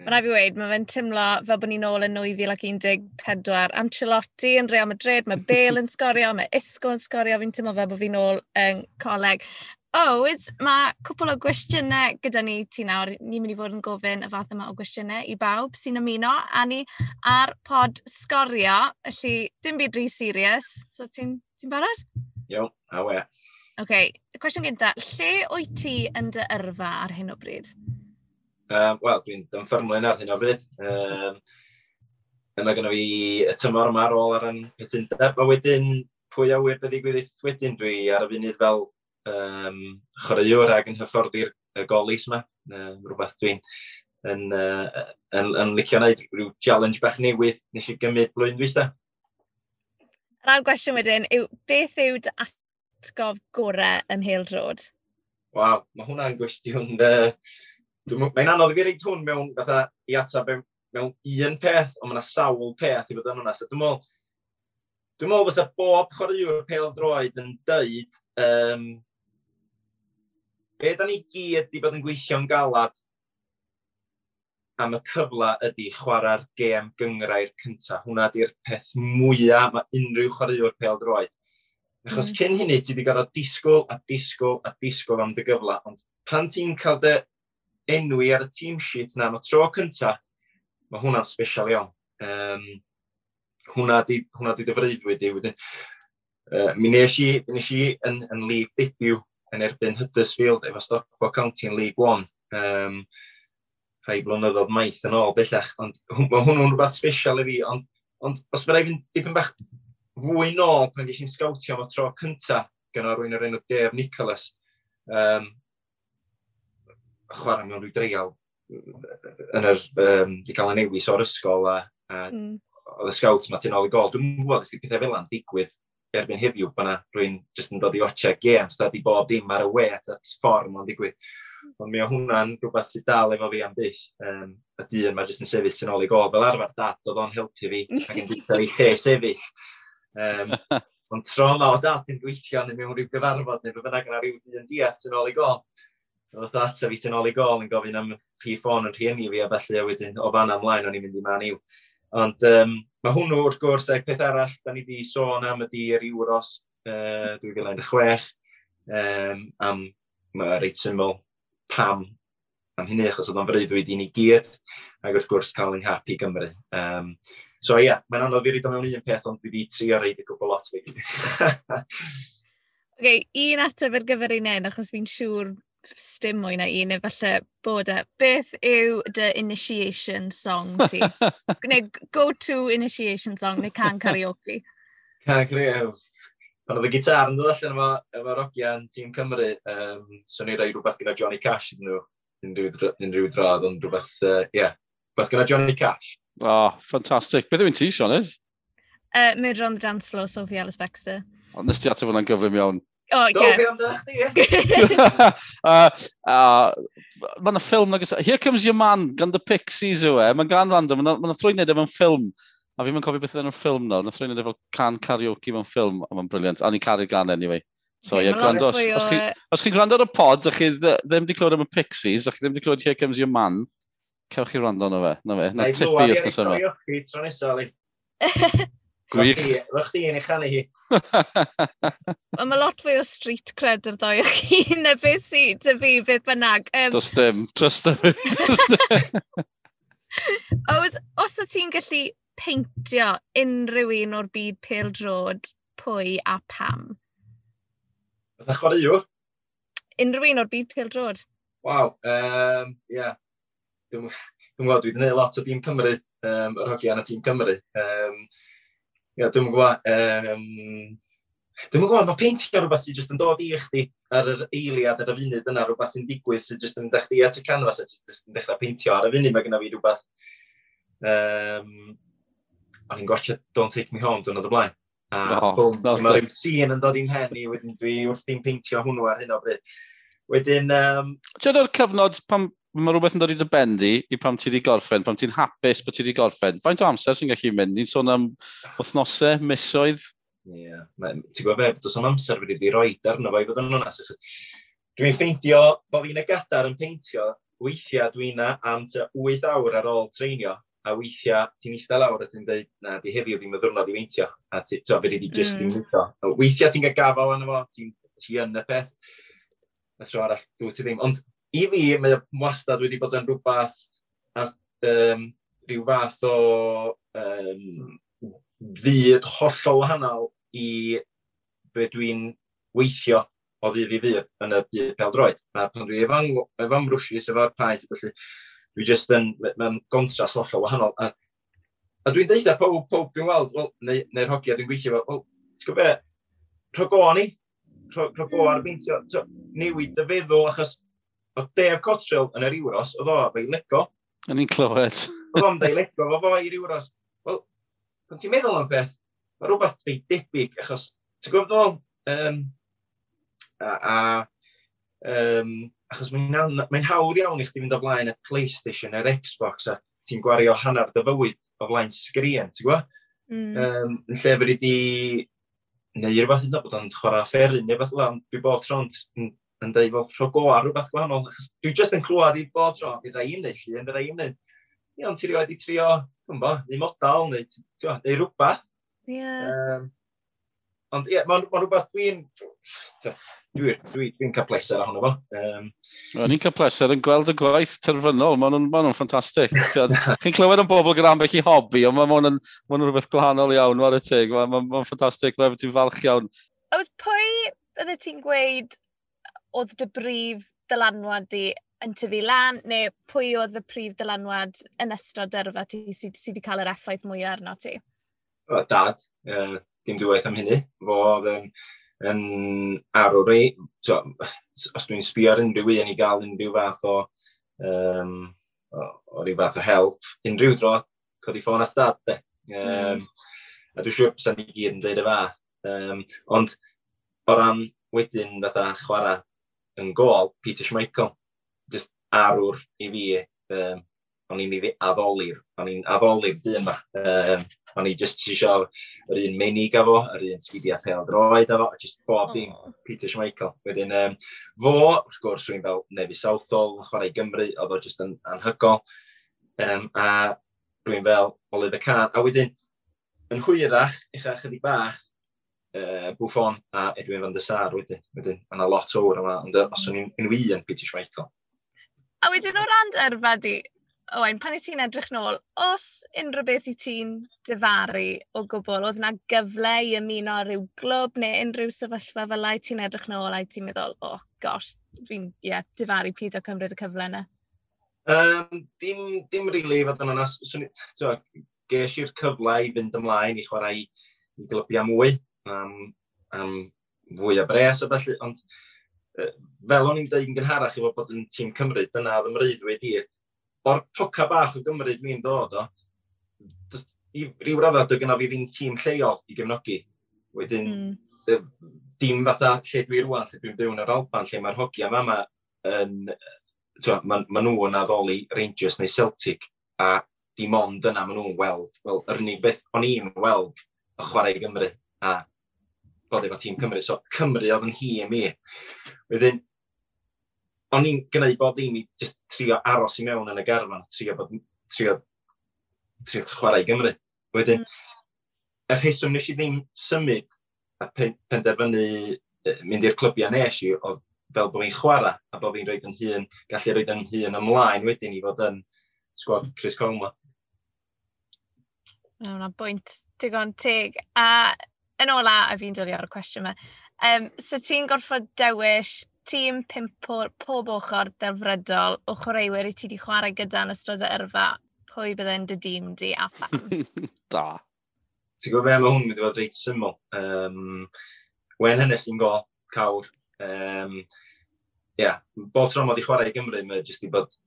Mae rhaid i weid, mae fe'n tymlo fel bod ni'n ôl yn 2014. Ancelotti yn Real Madrid, mae Bale yn sgorio, mae Isco yn sgorio, fi'n tymlo fel bod fi'n ôl yn coleg. Owyd, oh, mae cwpl o gwestiynau gyda ni ti nawr. Ni'n mynd i fod yn gofyn y fath yma o gwestiynau i bawb sy'n ymuno a ni ar pod sgorio. Felly, dim byd rhy serious. So, ti'n ti barod? Iawn, a we. Oce, okay. y cwestiwn gynta. Lle wyt ti yn dy yrfa ar hyn o bryd? Um, Wel, dwi'n dymffermlyn ar hyn o bryd. Um, yma gynnu fi y tymor yma ar ôl ar yng Nghytundeb, a wedyn pwy a wir byddu gwyddeith wedyn dwi ar y funud fel um, chwaraewr ag yn hyfforddi'r golis yma. Um, rhywbeth dwi'n yn, uh, yn, yn licio wneud rhyw challenge bach newydd nes i gymryd blwyddyn dwytha. Yr awn gwestiwn wedyn yw, beth yw dy atgof gorau ym Hildrod? Waw, mae hwnna'n gwestiwn... Uh, Mae'n anodd i fi reid hwn mewn fatha, i atab mewn, mewn un peth, ond mae'n sawl peth i fod yn hwnna. So, dwi'n meddwl, dwi'n meddwl fysa bob chwaraewr pêl droed yn dweud um, Be da ni gyd wedi bod yn gweithio'n galad am y cyfle ydy chwarae'r gêm gyngrau'r cyntaf. Hwna di'r peth mwyaf mae unrhyw chwaraewr pel droed. Achos mm. cyn hynny, ti wedi gorfod disgwyl a disgwyl a disgwyl am dy gyfle. Ond pan ti'n cael dy enwi ar y team sheet na mae tro cyntaf, mae hwnna'n special iawn. Um, hwnna di, hwnna di dyfreuddwyd i. Wedyn, uh, mi nes i, nes i yn, yn lig debut yn erbyn Huddersfield efo Stockport County yn League One. Um, rhai blynyddoedd maith yn ôl bellach, ond <laughs> mae hwnnw'n rhywbeth special i fi, ond, ond os mae rhaid fi'n dipyn bach fwy nôl pan ges i'n sgawtio am y tro cynta gan arwyn o'r enw Dave Nicholas, um, chwarae mewn rhyw dreial yn yr, um, i gael y newis o'r ysgol a, a mm. oedd y scouts yma tu ôl i gol. Dwi'n gwybod ysdi pethau fel yna'n digwydd erbyn heddiw, bod rwy'n jyst yn dod i watcha games, da di bob dim ar y we at y ffordd mae'n digwydd. Ond mi o hwnna'n rhywbeth sydd dal efo fi am byth. Um, y dyn mae jyst yn sefyll sy'n ôl i gol. Fel arfer dad oedd o'n helpu fi ac yn gweithio i lle sefyll. Um, <laughs> ond tro yma o dad yn gweithio neu mewn rhyw gyfarfod neu fe bynnag yna rhyw dyn diat sy'n ôl i gol. Oedd ata fi yn ôl i gol yn gofyn am rhi ffôn yn rhieni fi a felly a wedyn o fan ymlaen o'n i'n mynd i man i'w. Ond um, Mae hwnnw wrth gwrs, ac peth arall, da ni wedi sôn am ydy'r Euros uh, 2016, um, am, mae reit syml, pam am hynny, achos oedd o'n freuddwyd i ni gyd, ac wrth gwrs cael ein Nghap i Gymru. Um, so ie, yeah, mae'n anodd i roi mewn un peth, ond dwi wedi trio reid y gwbl lot fi. Oce, <laughs> okay, un ateb ar gyfer un en, achos fi'n siŵr stym mwy na un, efallai bod e. Beth yw dy initiation song ti? <laughs> neu go-to initiation song, neu can karaoke? <laughs> Can karaoke. Pan Oedd y gitar yn dod allan efo, efo Rogian Tîm Cymru, um, so ni roi rhywbeth gyda Johnny Cash yn nhw, unrhyw drodd, ond rhywbeth, ie, uh, yeah, rhywbeth gyda Johnny Cash. Oh, ffantastig. Beth yw'n ti, Sionis? Uh, Murder on the Dance Floor, Sophie Alice Baxter. Ond nes ti ateb hwnna'n gyflym iawn. O, Do, be chdi? <laughs> <laughs> Uh, Mae yna ffilm na gysa. Here Comes Your Man, gan The Pixies yw e. Mae'n gan random, mae'n thrwy'n neud efo'n ffilm. A fi'n mae'n cofio beth yna'n ffilm nawr. Nath thrwy'n neud efo can karaoke mewn ffilm, a mae'n briliant. A ni'n caru'r gan anyway. So, yeah, gwrando, os, os, chi, os chi'n gwrando ar y pod, a chi ddim wedi clywed am y Pixies, a chi ddim wedi clywed Here Comes Your Man, cewch chi wrando na fe. Na fe, na tipi wrth nes yma. <laughs> Gwych. Rwch chi yn eich anu hi. <laughs> Ond mae lot fwy o street cred yr ddoi o'ch chi, na beth sy, dy fi, beth bynnag. Um, Does dim, trust fi. <laughs> <laughs> os, os o ti'n gallu peintio unrhyw un o'r byd pêl drod, pwy a pam? Fydda chwarae yw? Unrhyw un o'r byd pêl drod. Waw, um, yeah. dwi'n gwybod, dwi wedi gwneud lot o Dîm Cymru, um, yr hogiau yn y Tîm Cymru. Um, you dwi'n gwybod, um, Dwi'n gwybod, mae peintio rhywbeth sy'n just yn dod i chdi ar yr eiliad ar y funud yna, rhywbeth sy'n digwydd sy'n just yn dechrau at y canfas a just yn dechrau peintio ar y funud. Mae gennym fi rhywbeth... Um, o'n i'n gotcha Don't Take Me Home dwi'n oedd o blaen. A oh, bwm, no, mae rhyw sîn yn dod i'n hen i, wedyn dwi wrth i'n peintio hwnnw ar hyn o bryd. Wedyn... Um, Ti'n o'r cyfnod pan mae rhywbeth yn dod i dy bendi i pam ti wedi gorffen, pam ti'n hapus bod ti wedi gorffen. Faint o amser sy'n gallu mynd? Ni'n sôn am wythnosau, misoedd? Ie, yeah. ti'n gwybod fe, does am amser wedi di roi arno fo i fod yn hwnna. Dwi'n ffeindio bod fi'n y gadar yn peintio, weithiau dwi'n na am 8 awr ar ôl treinio, a weithiau ti'n eistedd lawr a ti'n dweud, na, di heddiw ddim y ddwrnod i weintio, a ti'n to, fe di just mm. ddim Weithiau ti'n gael gafel yna fo, ti'n ti yn y peth, Y tro arall, dwi ti ddim. Ond i fi, mae wastad wedi bod yn rhywbeth ar um, rhyw fath o um, fyd hollol wahanol i be dwi'n weithio o ddydd i ddydd yn y byd peldroed. A pan dwi efo efo mrwsius efo'r paent, felly dwi jyst yn, mewn gontras hollol wahanol. A, a dwi'n deitha pob, pob dwi'n weld, well, neu, neu'r hogia dwi'n gweithio fel, wel, ti'n gwybod be, rhag o ni, rhag o ar hmm. beintio, newid y feddwl, achos o Dave Cottrell yn yr Euros, oedd o ddeileco. Yn i'n clywed. oedd o'n ddeileco, oedd o i'r Euros. Wel, pan ti'n meddwl am beth, mae rhywbeth rei debyg, achos, ti'n gwybod ddol? Um, a, a um, achos mae'n mae hawdd iawn i chdi fynd o flaen y PlayStation, yr Xbox, a ti'n gwario hanner dy fywyd o flaen sgrin, ti'n gwybod? Mm. Um, yn lle fyddi di neu rhywbeth yna bod o'n chwarae fferin neu fath o'n dwi bob tro'n yn dweud bod rho ar rhywbeth gwahanol. Dwi jyst yn clywed i bod tro, i rai unig, lli, yn rai unig. Ie, ond ti rioed i trio, dwi'n bo, neu modal, neu, neu rhywbeth. Ie. Yeah. Um, ond ie, mae'n ma rhywbeth dwi'n... Dwi'n dwi, dwi cael pleser ohono fo. Um, Ro'n i'n cael pleser yn gweld y gwaith terfynol, maen nhw'n ma ffantastig. <laughs> Chi'n clywed yn bobl gyda ambell i hobi, ond maen nhw'n ma rhywbeth gwahanol iawn, mae'r y teg, maen ma, ma ffantastig, mae'n ti'n falch iawn. Oes pwy bydde ti'n gweud oedd dy brif dylanwad di yn tyfu lan, neu pwy oedd y prif dylanwad yn ystod dyrfa ti sydd wedi cael yr effaith mwy arno ti? O, dad, uh, dim dwywaith am hynny. Fo oedd yn, yn arwr i, so, os dwi'n sbio ar unrhyw un i gael unrhyw fath o, um, o, o ryw fath o help, unrhyw dro, codi ffôn a stad, de. Um, mm. A dwi'n siŵr sure, sa'n i gyd yn dweud y fath. Um, ond o ran wedyn fatha chwarae yn gol, Peter Schmeichel, just arwr i fi, um, o'n i'n addoli'r, o'n i'n addoli'r dyn yma. Um, o'n i just eisiau yr un menig efo, yr un sgidiau pel droed efo, a just bob dim, oh. Peter Schmeichel. Wedyn, um, fo, wrth gwrs, rwy'n fel Nefi Southall, chwarae Gymru, oedd o just yn anhygol. Um, a rwy'n fel Oliver Kahn. A wedyn, yn hwyrach, eich chydig bach, uh, Buffon a Edwin van der Sar wedyn. Wedyn, yna lot o'r yma, ond os o'n i'n enw yn Peter Schmeichel. A wedyn o ran dyrfa di, Owain, pan i ti'n edrych nôl, os unrhyw beth i ti'n difaru o gwbl, oedd yna gyfle i ymuno rhyw glwb neu unrhyw sefyllfa fel lai ti'n edrych nôl a ti'n meddwl, oh, gosh, fi'n yeah, difaru pyd o cymryd y cyfle yna? Um, dim, dim rili really, fod yn onas. Ges i'r cyfle i fynd ymlaen i chwarae i, i glybiau mwy am, am fwy o bres o felly, ond fel o'n i'n dweud yn gynharach i fod bod yn tîm Cymru, dyna oedd ymrwyddwyd i. O'r poca bach o Gymru dwi'n dod o, i ryw radda dy gynnaf i ddim tîm lleol i gefnogi. Wedyn, mm. dim fatha lle dwi rwan, lle dwi'n byw yn yr Alban, lle mae'r hogia yma yn... Maen ma, ma nhw yn addoli Rangers neu Celtic, a dim ond yna maen nhw'n weld. Wel, yr unig beth o'n i'n weld y chwarae Gymru, a bod efo tîm Cymru. So Cymru oedd yn hi i mi. Wedyn, o'n i'n gwneud bod dim i just trio aros i mewn yn y garfan, trio, bod, trio, trio chwarae i Gymru. Wedyn, mm. y rheswm nes i ddim symud a penderfynu mynd i'r clybiau nes i oedd fel bod fi'n chwarae a bod fi'n rhaid yn hun, gallu rhaid yn hun ymlaen wedyn i fod yn sgwad Chris Colma. Mae hwnna'n bwynt digon teg. A yn ola, a fi'n dylio ar y cwestiwn yma. Um, so ti'n gorfod dewis tîm pimpo pob ochr delfrydol o chwaraewyr i ti wedi chwarae gyda yn ystod y yrfa, pwy bydde'n dy dîm di a pham? <laughs> da. Ti'n gwybod beth mae hwn wedi bod reit syml. Um, Wen hynny sy'n go, cawr. Um, yeah, bob tro mae wedi chwarae i Gymru, mae jyst wedi bod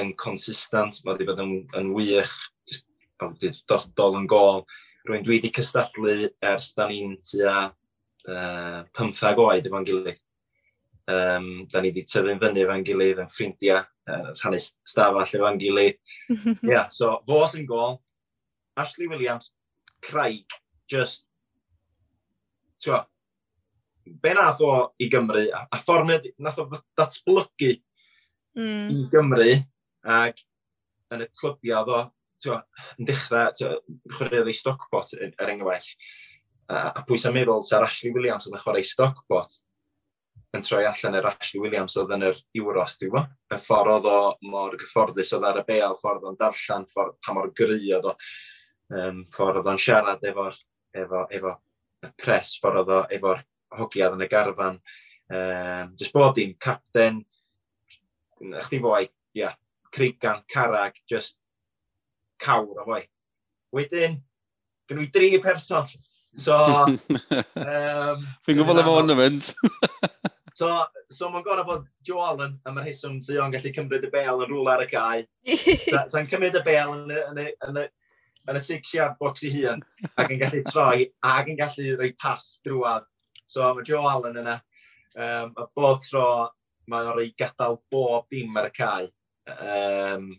yn consistent, mae wedi bod yn, yn wych, jyst, dodol yn gol rwy'n dwi wedi cystadlu ers da ni'n tua uh, 15 oed efo'n gilydd. Um, da ni wedi tyfu'n fyny efo'n gilydd yn ffrindiau, uh, rhannu stafell efo'n gilydd. <laughs> Ia, yeah, so fo sy'n gol, Ashley Williams, Craig, just, twa, be nath o i Gymru, a, a ffordd nath o datblygu mm. i Gymru, ac yn y clybiau oedd o, twa, yn dechrau, chwaraeodd ei Stockpot er, enghraifft, a, a pwy sy'n meddwl, sa'r Ashley Williams oedd yn chwarae Stockpot yn troi allan yr Ashley Williams oedd yn yr Euros, ti'n gwybod. Y ffordd oedd o mor gyfforddus oedd ar y bel, ffordd o'n darllen, ffordd pa mor gry oedd o, um, ffordd oedd o'n siarad efo'r efo, efo pres, ffordd oedd o efo'r hogiad yn y garfan. Um, just bod dim capten, chdi fwy, ia, yeah, creigan, carag, just cawr o fwy. Wedyn, gen i dri person. So... <laughs> um, Fi'n gwybod am ornament. <laughs> so, so mae'n gorau bod Joel yn, am yr heswm sy'n o'n gallu cymryd y bel yn rŵl ar y cae. <laughs> Sa'n so, cymryd y bel yn, y, yn, y, yn, y, yn y six yard box i hun ac yn gallu troi ac yn gallu rhoi pas drwad. So mae Joe Allen yna. Um, a bob tro mae o rei gadael bob dim ar y cae. Um,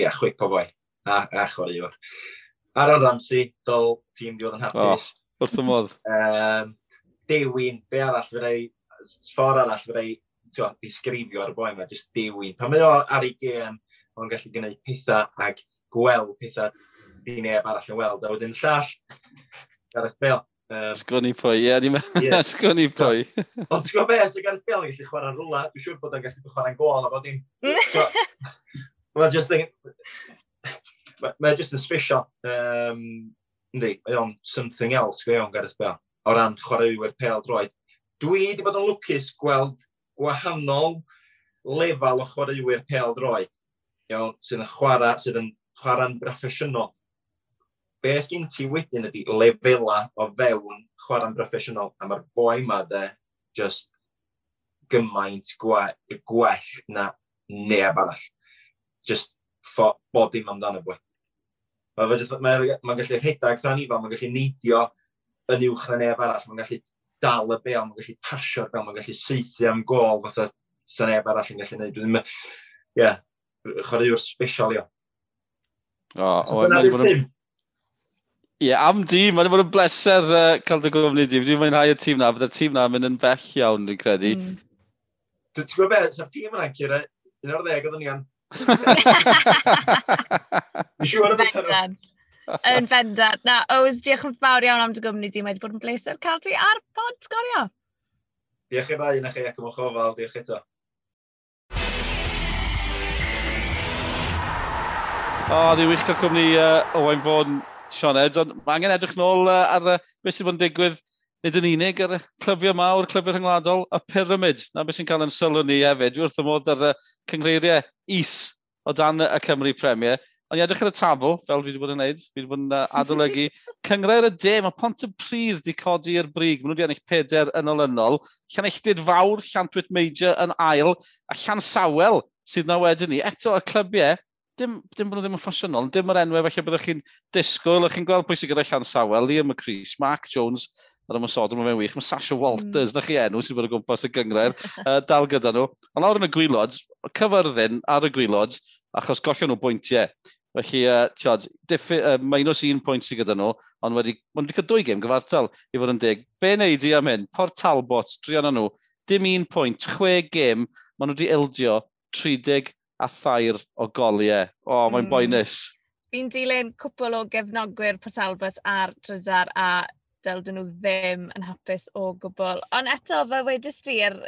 yeah, chwic po boi. A, a chwarae. Aaron Ramsey, dol tîm diwedd yn hapus. Oh, wrth y modd. <laughs> um, Dewin, be arall fyrra i, ffordd arall fyrra i disgrifio ar y boi yma, jyst Dewin. Pan mae o ar ei gêm, o'n gallu gwneud pethau ag gweld pethau di neb arall yn weld. A wedyn llall, Gareth Bale. Um, Sgwni pwy, ie, yeah, ni'n yeah. <laughs> sgwni pwy. Ond ti'n gwybod beth, sy'n Gareth Bale yn gallu chwarae'n rwla, dwi'n siŵr bod o'n gallu chwarae'n gol, a bod ni'n... <laughs> Mae'n just think... Mae'n just yn strisio. Um, yndi, mae o'n something else gwe o'n Gareth Bale. O ran chwaraewyr pel droed. Dwi wedi bod yn lwcus gweld gwahanol lefel o chwaraewyr pel droed. Iawn, sydd yn chwarae, sydd yn chwarae'n broffesiynol. Be sgyn ti wedyn ydy lefela o fewn chwarae'n broffesiynol. A mae'r boi ma de, just gymaint gwe, gwell na neb arall just for bob dim amdano fwy. Mae'n ma, ma, mae, mae'n gallu rhedag dan ifan, mae'n gallu neidio yn uwch na neb arall, mae'n gallu dal y bel, mae'n gallu pasio'r bel, mae'n gallu seithi am gol, fatha sa neb arall yn gallu neud. Ie, yeah, chwaraewr special, ia. O, o, mae'n fod yn... Ie, am dîm, mae'n bod yn bleser uh, cael dy gwmni dîm. Dwi'n mwynhau y tîm na, fydda'r tîm na mynd yn bell iawn, dwi'n credu. Mm. Ti'n gwybod beth, sa'r tîm yna, Cira, un o'r ddeg oedden ni gan siŵr am y. Yn bendant. Na, Ows, diolch yn fawr iawn am dy gwmni di. Mae wedi bod yn bleser cael ti ar pod sgorio. Diolch i ddau na chi ac yn ofal. Diolch eto. O, oh, ddi wych cael cwmni uh, Owain Fôn Sioned, ond mae angen edrych nôl uh, ar uh, beth sydd bod yn digwydd nid yn unig ar y clybiau mawr, clybiau rhyngwladol, y pyramid. Na beth sy'n cael yn sylw ni hefyd. Dwi wrth y modd ar y cyngreiriau is o dan y Cymru Premier. Ond i edrych ar y tabl, fel fi wedi bod yn neud, fi wedi bod yn adolygu. <laughs> Cyngreir y de, mae pont y pryd wedi codi i'r brig. Maen nhw wedi ennill peder yn olynol. Llanelltid fawr, Llantwit Major yn ail. A Llan Sawel sydd na wedyn ni. Eto, y clybiau, dim, dim bod nhw ddim yn ffasiynol, dim yr enwau felly byddwch chi'n disgwyl, ych chi'n gweld pwy sy'n gyda Llan Sawel, Liam McCreesh, Mark Jones, Ar y masod, mae fe'n wych. Mae Sasha Walters, mm. na chi enw sy'n bod o gwmpas y gyngred, uh, dal gyda nhw. Ond lawr yn y gwylod, cyfyrddin ar y gwylod, achos gollio nhw bwyntiau. Felly, uh, tiod, diffi, uh, minus un pwynt sydd gyda nhw, ond wedi, ond wedi cael dwy gêm gyfartal i fod yn deg. Be wneud i am hyn? Port Talbot, drian nhw, dim un pwynt, chwe gêm, maen nhw wedi ildio 30 a thair o goliau. O, oh, mae'n mm. boenus. Fi'n dilyn cwpl o gefnogwyr Port Talbot a'r Trydar a dyn nhw ddim yn hapus o gwbl. Ond eto, fe wedys di, yr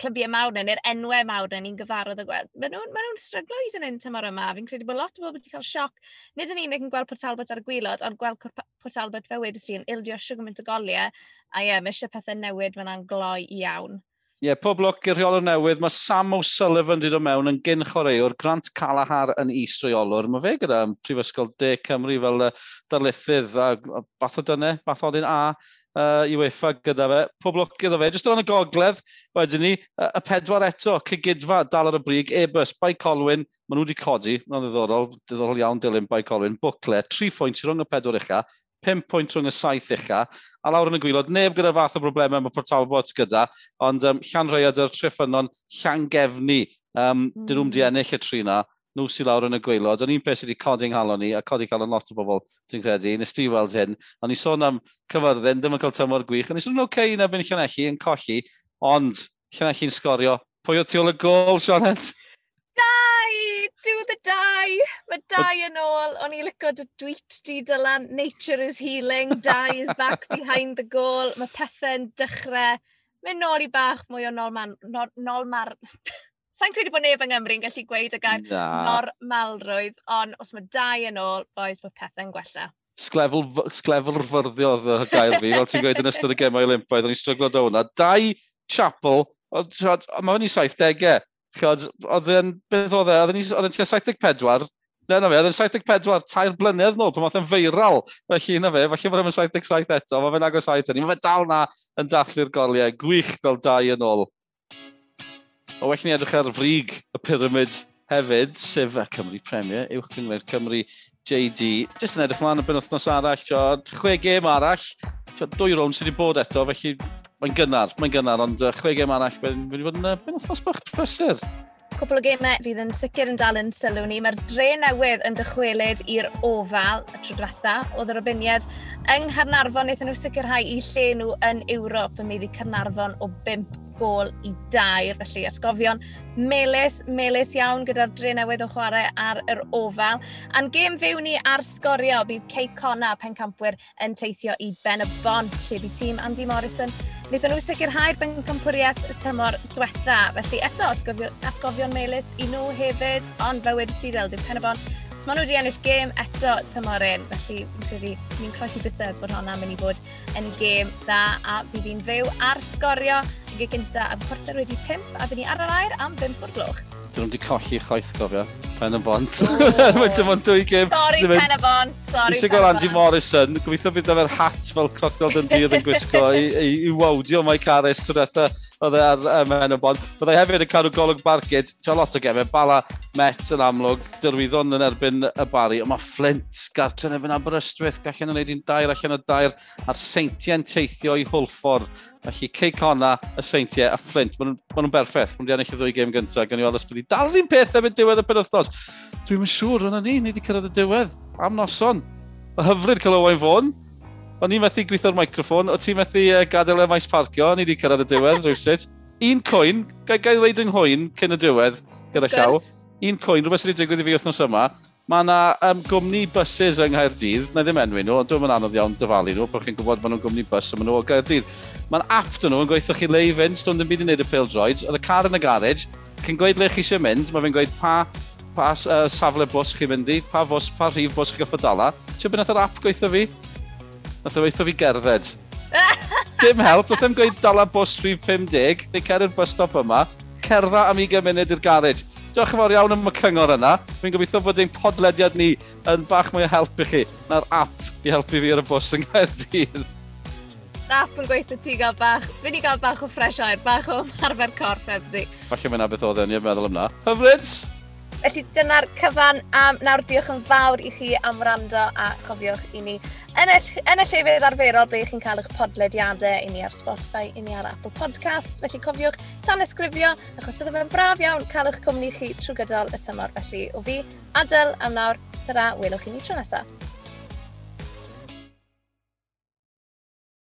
clybiau mawr neu, neu'r enwau mawr neu ni'n gyfarodd y gweld, maen nhw'n nhw stryglo i yn hyn tymor yma. Fi'n credu bod lot o bobl wedi cael sioc. Nid yn unig yn gweld Port Albert ar y gwylod, ond gweld Port Albert fe wedys di yn ildio siwgwm yn tygoliau. A ie, yeah, mae eisiau pethau newid fyna'n gloi iawn. Ie, yeah, pob lwc i'r rheolwr newydd, mae Sam O'Sullivan wedi dod mewn yn gyn chwaraewr, Grant Calahar yn is reolwr. Mae fe gyda Prifysgol De Cymru fel uh, darlithydd a, a bath o dyne, bath o dyn a uh, i UEFA gyda fe. Pob lwc iddo fe, jyst o ran y gogledd, wedyn ni, uh, y pedwar eto, cygydfa dal ar y brig, e-bus, Bai Colwyn, maen nhw wedi codi, mae'n ddiddorol, ddiddorol iawn dilyn Bai Colwyn, bwcle, tri phwynt rhwng y pedwar ucha, 5 pwynt rhwng y saith ucha, a lawr yn y gwylod, neb gyda fath o broblemau mae Portal Bots gyda, ond um, llan rhaid yr triffynon llan gefni, um, mm. dyn nhw'n di ennill y tri na, nhw sy'n lawr yn y gwylod, Ond un peth sydd wedi codi'n nghalon ni, a codi cael yn lot o bobl, dwi'n credu, nes ti weld hyn. Ond ni sôn am cyfyrddin, ddim yn cael tymor gwych. Ond ni sôn yn oce okay, yn erbyn Llanelli, yn colli, ond Llanelli'n sgorio. Pwy o ti ôl y gol, Sionet? do the dau. Mae dau yn ôl. O'n i licio dy tweet di dylan, nature is healing, <laughs> dau is back behind the goal. Mae pethau'n dechrau. Mae'n nôl i bach mwy o nolman, nor, nolmar... <laughs> Sa'n credu bod neb yng Nghymru yn gallu gweud y gair Na. normalrwydd, ond os mae dau yn ôl, boes mae pethau'n gwella. Sglefl, sglefl fyrddio y gael fi, fel ti'n gweud yn ystod y gemau Olympaidd, o'n i'n stryglo do hwnna. Dau chapel, mae fe'n i 70au, Chod, oedd e'n, beth oedd e, oedd e'n tua 74, Na, na fe, oedd yn 74, tair blynedd nôl, pan oedd yn feiral. Felly, na fe, felly bod yn 77 eto, mae fe'n agos ait hynny. Mae fe dal na yn dathlu'r goliau, gwych fel dau yn ôl. O well ni edrych ar frig y pyramid hefyd, sef y Cymru Premier, uwch gyngor Cymru JD. Jyst yn edrych mlaen y benwthnos arall, John. Chwe gêm arall. Tio, dwy rown sydd wedi bod eto, felly mae'n gynnar, mae'n gynnar, ond uh, chwe gêm arall, mae'n wedi bod yn uh, benwthnos bach prysur. Cwpl o gemau fydd yn sicr yn dal yn sylw ni. Mae'r dre newydd yn dychwelyd i'r ofal y tro diwetha. Oedd yr obiniad yng Ngharnarfon wnaethon nhw sicrhau i lle nhw yn Ewrop yn meiddi Carnarfon o 5 gol i dair. Felly atgofion melus, melus iawn gyda'r dre newydd o chwarae ar yr ofal. A'n gêm fyw ni ar sgorio bydd Kate Conna pencampwyr yn teithio i Ben y Bon, lle bydd tîm Andy Morrison Wnaethon nhw sicrhau'r bencampwriaeth y tymor diwetha, felly eto atgofio, atgofion melus i nhw hefyd, ond fe wedi stidel dim pen y bont. So maen nhw wedi ennill gêm eto tymor un, felly fi'n credu ni'n croesi bysedd bod hwnna'n mynd i fod yn gêm dda a bydd hi'n fyw ar sgorio Gig gynta am chwarter wedi 5 a fyny ar yr air am 5 o'r gloch. Dyn nhw wedi colli chwaith gofio. Pen y bont. Mae dim ond dwy gym. Sorry, pen y bont. Sori, Eisiau gweld Andy Morrison. Gobeithio bydd efo'r hat fel crocodil yn dydd yn gwisgo i, i, i wawdio mae Caris trwy'r oedd e ar um, yn y bont. Bydd e hefyd yn cadw golwg bargyd. Ti'n lot o gefau. Bala Met yn amlwg. Dyrwyddon yn erbyn y bari. Ond mae Flint gartren efo'n Aberystwyth. Gallen nhw'n gwneud un dair allan y dair. A'r seintiau'n teithio i Hwlffordd. Felly, Cey Conna, y seintiau a Flint, maen nhw'n berffaith. Maen nhw'n ennill y ddwy gêm gyntaf, gan i weld os bydd i dal un peth efo'n diwedd y penwthnos. Dwi'n yn siŵr, yna ni, ni wedi cyrraedd y diwedd, am noson. Y hyfryd cael Owain Fôn. O'n i'n methu gweithio'r microfon. o ti'n methu uh, gadael y maes parcio, ni wedi cyrraedd y diwedd rhywsyd. Un coen, gael gael ddeud yng nghwyn cyn y diwedd gyda llaw. Un coen, rhywbeth sydd wedi digwydd i fi wythnos yma. Mae yna um, gwmni buses yng Nghaerdydd, na ddim enwi nhw, ond dwi'n anodd iawn dyfalu nhw, bod chi'n gwybod bod nhw'n gwmni bus yma nhw o Gaerdydd. Mae'n app dyn nhw yn gweithio chi leif fynd, stwnd yn byd i wneud y pil droids, oedd y car yn y garage, chi'n gweud le chi eisiau mynd, mae fe'n gweud pa, pa uh, safle bws chi'n mynd i, pa, fos, pa rhif bws chi'n goffa dala. Ti'n bynnag yr app gweithio fi? Nath o weithio fi gerdded. <laughs> Dim help, nath o'n gweud dala bws 350, neu cer i'r bus stop yma, cerdda am 20 munud i'r garage. Diolch yn fawr iawn am y cyngor yna. Fi'n gobeithio bod ein podlediad ni yn bach mwy o help i chi na'r app i helpu fi ar y bws yng Nghaerdydd. App yn gweithio ti gael bach. Fi ni gael bach o ffres air, bach o marfer corff ebdi. Falle mae'n beth oedd yn i'n meddwl yna. Hyfryd! Felly dyna'r cyfan am nawr diolch yn fawr i chi am rando a chofiwch i ni yn y, yn y llefydd arferol ble chi'n cael eich podlediadau i ni ar Spotify, i ni ar Apple Podcasts, felly cofiwch tan ysgrifio, achos bydde fe'n braf iawn cael eich cwmni chi trwy gydol y tymor. Felly, o fi, Adel, am nawr, tyra, welwch chi ni tro nesaf.